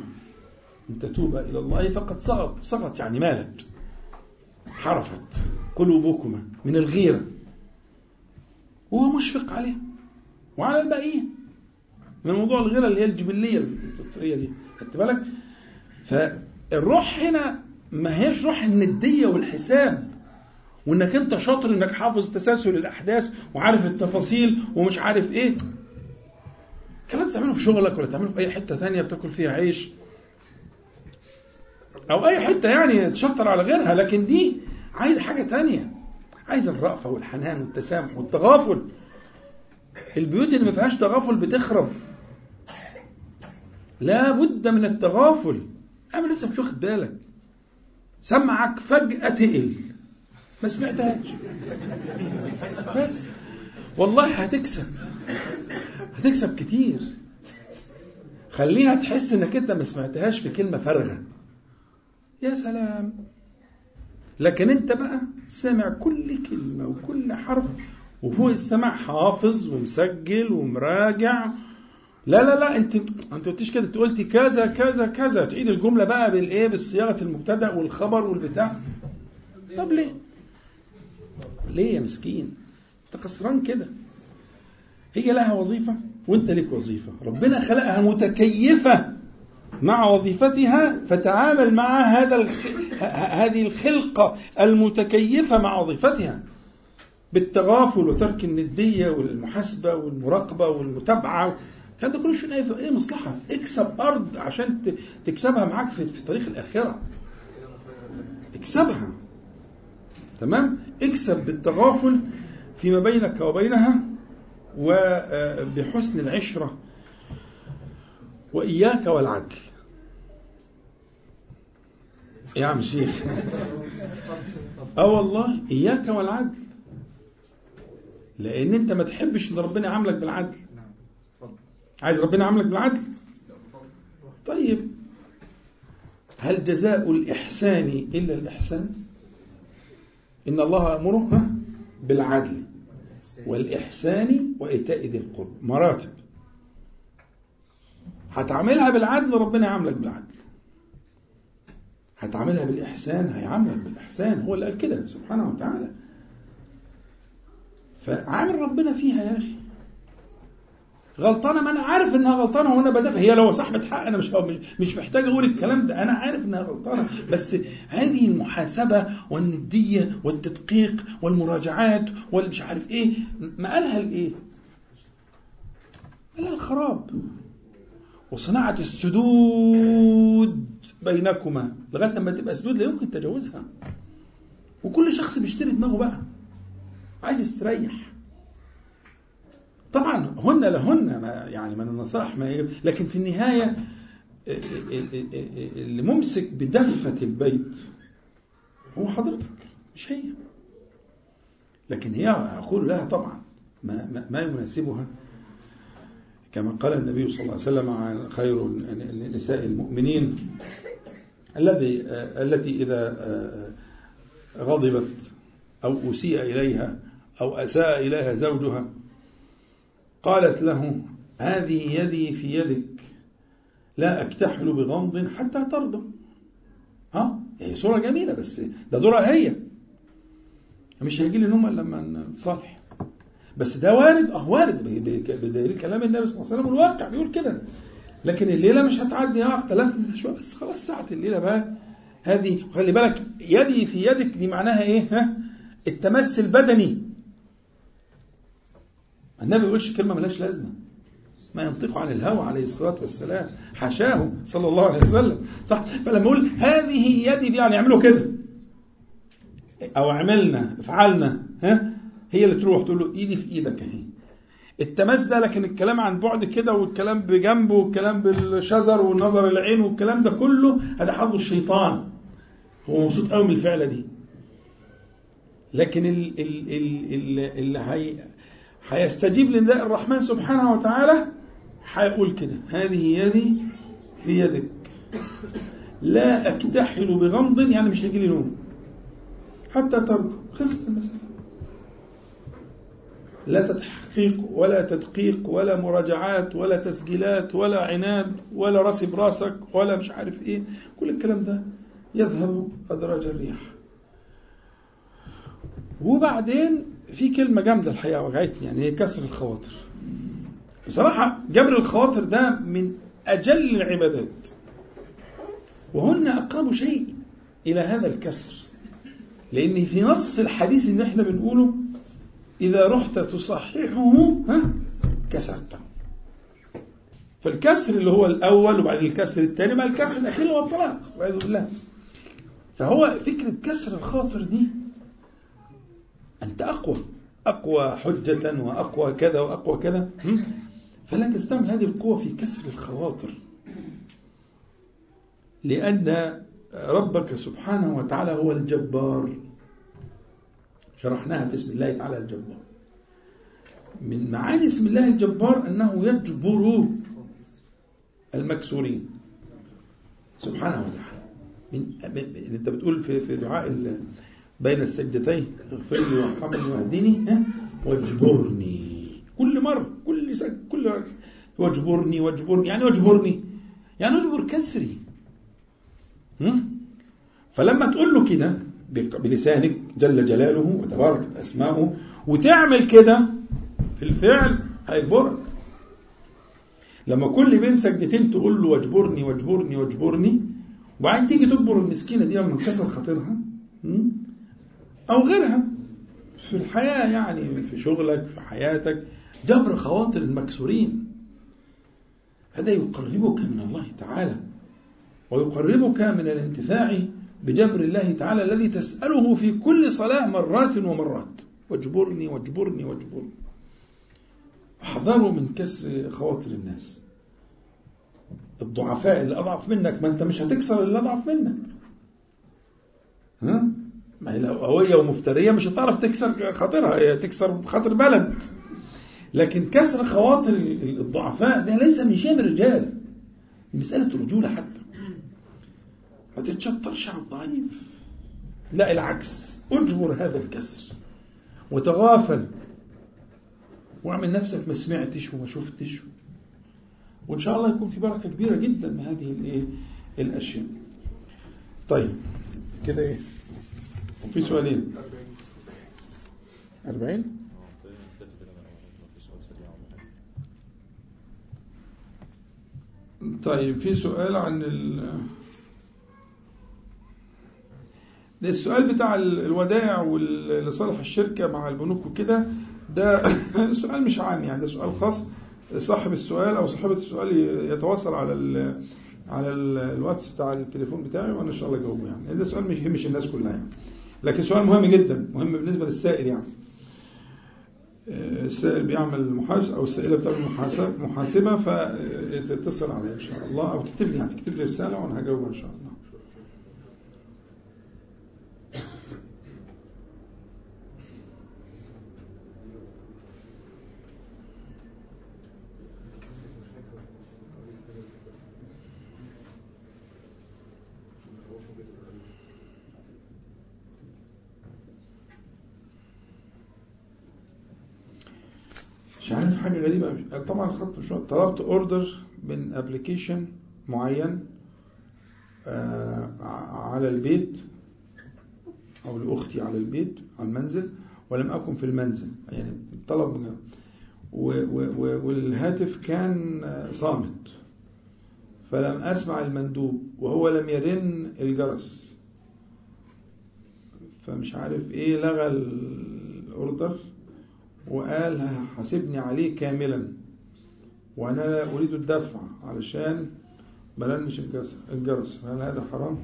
ان تتوب إلى الله فقد صغت صغت يعني مالت حرفت قلوبكما من الغيرة. وهو مشفق عليه. وعلى الباقيين. من موضوع الغيرة اللي هي الجبلية الفطرية دي. خدت بالك؟ فالروح هنا ما هيش روح الندية والحساب. وإنك أنت شاطر إنك حافظ تسلسل الأحداث وعارف التفاصيل ومش عارف إيه. الكلام بتعمله في شغلك ولا تعمله في أي حتة ثانية بتاكل فيها عيش. أو أي حتة يعني تشطر على غيرها. لكن دي عايز حاجة تانية. عايز الرأفة والحنان والتسامح والتغافل. البيوت اللي ما فيهاش تغافل بتخرب. لا بد من التغافل. اعمل لسه مش واخد بالك. سمعك فجأة تقل. ما سمعتهاش. بس. والله هتكسب. هتكسب كتير. خليها تحس إنك أنت ما سمعتهاش في كلمة فارغة. يا سلام. لكن انت بقى سامع كل كلمة وكل حرف وفوق السمع حافظ ومسجل ومراجع. لا لا لا انت انت قلتيش كده انت قلتي كذا كذا كذا. تعيد الجملة بقى بالايه؟ بالصياغة المبتدأ والخبر والبتاع. طب ليه؟ ليه يا مسكين؟ انت خسران كده. هي لها وظيفة وانت لك وظيفة. ربنا خلقها متكيفة. مع وظيفتها فتعامل مع هذا الخ... هذه الخلقة المتكيفة مع وظيفتها. بالتغافل وترك الندية والمحاسبة والمراقبة والمتابعة. هذا كله شيء إيه مصلحة. اكسب أرض عشان تكسبها معاك في, في طريق الآخرة. اكسبها. تمام؟ اكسب بالتغافل فيما بينك وبينها وبحسن العشرة. وإياك والعدل. يا عم شيخ. آه والله إياك والعدل. لأن أنت ما تحبش إن ربنا يعاملك بالعدل. عايز ربنا يعاملك بالعدل؟ طيب. هل جزاء الإحسان إلا الإحسان؟ إن الله أمره بالعدل والإحسان وإيتاء ذي القرب مراتب. هتعملها بالعدل ربنا يعاملك بالعدل. هتعملها بالإحسان هيعاملك بالإحسان. هو اللي قال كده سبحانه وتعالى. فعامل ربنا فيها يا أخي. غلطانة ما أنا عارف إنها غلطانة وأنا بدافع. هي لو صاحبة حق أنا مش مش محتاج أقول الكلام ده. أنا عارف إنها غلطانة. بس هذه المحاسبة والندية والتدقيق والمراجعات والمش عارف إيه ما قالها الايه؟ قالها الخراب وصناعة السدود بينكما لغاية لما تبقى سدود لا يمكن تجاوزها. وكل شخص بيشتري دماغه بقى عايز يستريح. طبعا هن لهن ما يعني من النصائح ما لكن في النهاية اللي ممسك بدفة البيت هو حضرتك مش هي. لكن هي أقول لها طبعا ما, ما, ما يناسبها. كما قال النبي صلى الله عليه وسلم عن خير نساء المؤمنين الذي التي إذا غضبت أو أسيء إليها أو أساء إليها زوجها قالت له هذه يدي في يدك لا أكتحل بغمض حتى ترضى. ها؟ هي صورة جميلة بس ده دورها هي. مش هيجي لي نوم لما نصالح بس ده وارد. آه وارد. بدليل كلام النبي صلى الله عليه وسلم الواقع. بيقول كده. لكن الليلة مش هتعدي. آه اختلفت شوية. بس خلاص ساعة الليلة بقى. هذه خلي بالك يدي في يدك دي معناها إيه؟ ها؟ التمس البدني النبي ما بيقولش كلمة ملهاش لازمة. ما ينطق عن الهوى عليه الصلاة والسلام. حاشاه صلى الله عليه وسلم. صح؟ فلما يقول هذه يدي يعني يعملوا كده. أو عملنا افعلنا ها؟ هي اللي تروح تقول له إيدي في إيدك أهي. التماس ده لكن الكلام عن بعد كده والكلام بجنبه والكلام بالشجر والنظر العين والكلام ده كله هذا حظ الشيطان. هو مبسوط قوي من الفعلة دي. لكن اللي هي هيستجيب لنداء الرحمن سبحانه وتعالى هيقول كده. هذه يدي في يدك. لا اكتحل بغمض يعني مش هيجي لي نوم. حتى ترضى. خلصت المسألة. لا تحقيق ولا تدقيق ولا مراجعات ولا تسجيلات ولا عناد ولا راسي براسك ولا مش عارف إيه. كل الكلام ده يذهب أدراج الريح وبعدين في كلمة جامدة الحقيقة وجعتني يعني هي كسر الخواطر. بصراحة جبر الخواطر ده من أجل العبادات. وهن أقرب شيء إلى هذا الكسر. لأن في نص الحديث اللي إحنا بنقوله إذا رحت تصححه ها؟ كسرته. فالكسر اللي هو الأول وبعدين الكسر الثاني ما الكسر الأخير هو الطلاق والعياذ بالله. فهو فكرة كسر الخاطر دي أنت أقوى أقوى حجة وأقوى كذا وأقوى كذا فلا تستعمل هذه القوة في كسر الخواطر. لأن ربك سبحانه وتعالى هو الجبار. شرحناها في اسم الله تعالى الجبار. من معاني اسم الله الجبار أنه يجبر المكسورين. سبحانه وتعالى. من أنت بتقول في في دعاء بين السجدتين اغفر لي وارحمني واهدني واجبرني. كل مرة كل سج كل واجبرني واجبرني. يعني واجبرني؟ يعني اجبر كسري. فلما تقول له كده بلسانك جل جلاله وتباركت أسماؤه وتعمل كده في الفعل هيجبرك لما كل بين سجدتين تقول له واجبرني واجبرني واجبرني وبعدين تيجي تجبر المسكينة دي لما انكسر خاطرها أو غيرها. في الحياة يعني في شغلك في حياتك جبر خواطر المكسورين. هذا يقربك من الله تعالى ويقربك من الانتفاع بجبر الله تعالى الذي تسأله في كل صلاة مرات ومرات. واجبرني واجبرني واجبرني. احذروا من كسر خواطر الناس. الضعفاء اللي أضعف منك ما أنت مش هتكسر اللي أضعف منك. ها؟ ما هي لو قوية ومفترية مش هتعرف تكسر خاطرها هي تكسر خاطر بلد. لكن كسر خواطر الضعفاء ده ليس من شيء الرجال مسألة رجولة حتى. هتتشطر شعب ضعيف. لا العكس. أجبر هذا الكسر. وتغافل. واعمل نفسك ما سمعتش وما شفتش. وإن شاء الله يكون في بركة كبيرة جدا من هذه الايه الأشياء. طيب كده إيه؟ في سؤالين. 40 طيب في سؤال عن ال السؤال بتاع الودائع لصالح الشركة مع البنوك وكده ده سؤال مش عام يعني ده سؤال خاص. صاحب السؤال أو صاحبة السؤال يتواصل على ال على الواتس بتاع التليفون بتاعي وأنا إن شاء الله أجاوبه يعني. ده سؤال مش يهمش الناس كلها يعني. لكن سؤال مهم جدا مهم بالنسبة للسائل يعني. السائل بيعمل محاسبة أو السائلة بتعمل محاسبة محاسبة فتتصل عليا إن شاء الله أو تكتب لي يعني تكتب لي رسالة وأنا هجاوبها إن شاء الله مش عارف حاجة غريبة طبعا خدت شوية طلبت order من application معين على البيت أو لأختي على البيت على المنزل ولم أكن في المنزل. يعني طلب والهاتف كان صامت. فلم أسمع المندوب وهو لم يرن الجرس. فمش عارف إيه لغى ال order وقال حاسبني عليه كاملا. وأنا لا أريد الدفع علشان بلنش الجرس فهل هذا حرام؟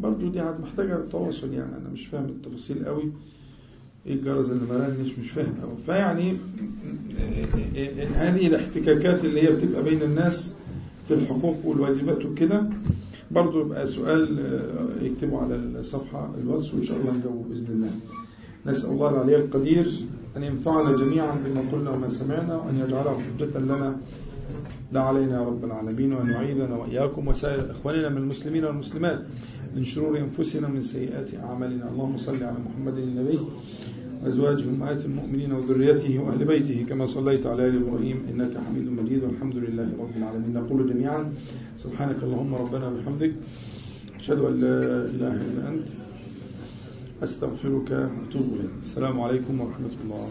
برضو دي محتاجة تواصل يعني. أنا مش فاهم التفاصيل قوي. إيه الجرس اللي ملنش مش فاهم قوي. فيعني هذه الاحتكاكات اللي هي بتبقى بين الناس في الحقوق والواجبات وكده. برضو يبقى سؤال يكتبوا على الصفحة الواتس وإن شاء الله نجاوب بإذن الله. نسأل الله العلي القدير أن ينفعنا جميعا بما قلنا وما سمعنا وأن يجعله حجة لنا. لا علينا يا رب العالمين وأن يعيذنا وإياكم وسائر إخواننا من المسلمين والمسلمات من شرور أنفسنا ومن سيئات أعمالنا. اللهم صل على محمد النبي وأزواجه أمهات المؤمنين وذريته وأهل بيته كما صليت على آل إبراهيم إنك حميد مجيد. والحمد لله رب العالمين. نقول جميعا سبحانك اللهم ربنا وبحمدك أشهد أن لا إله إلا أنت أستغفرك وأتوب إليك. السلام عليكم ورحمة الله.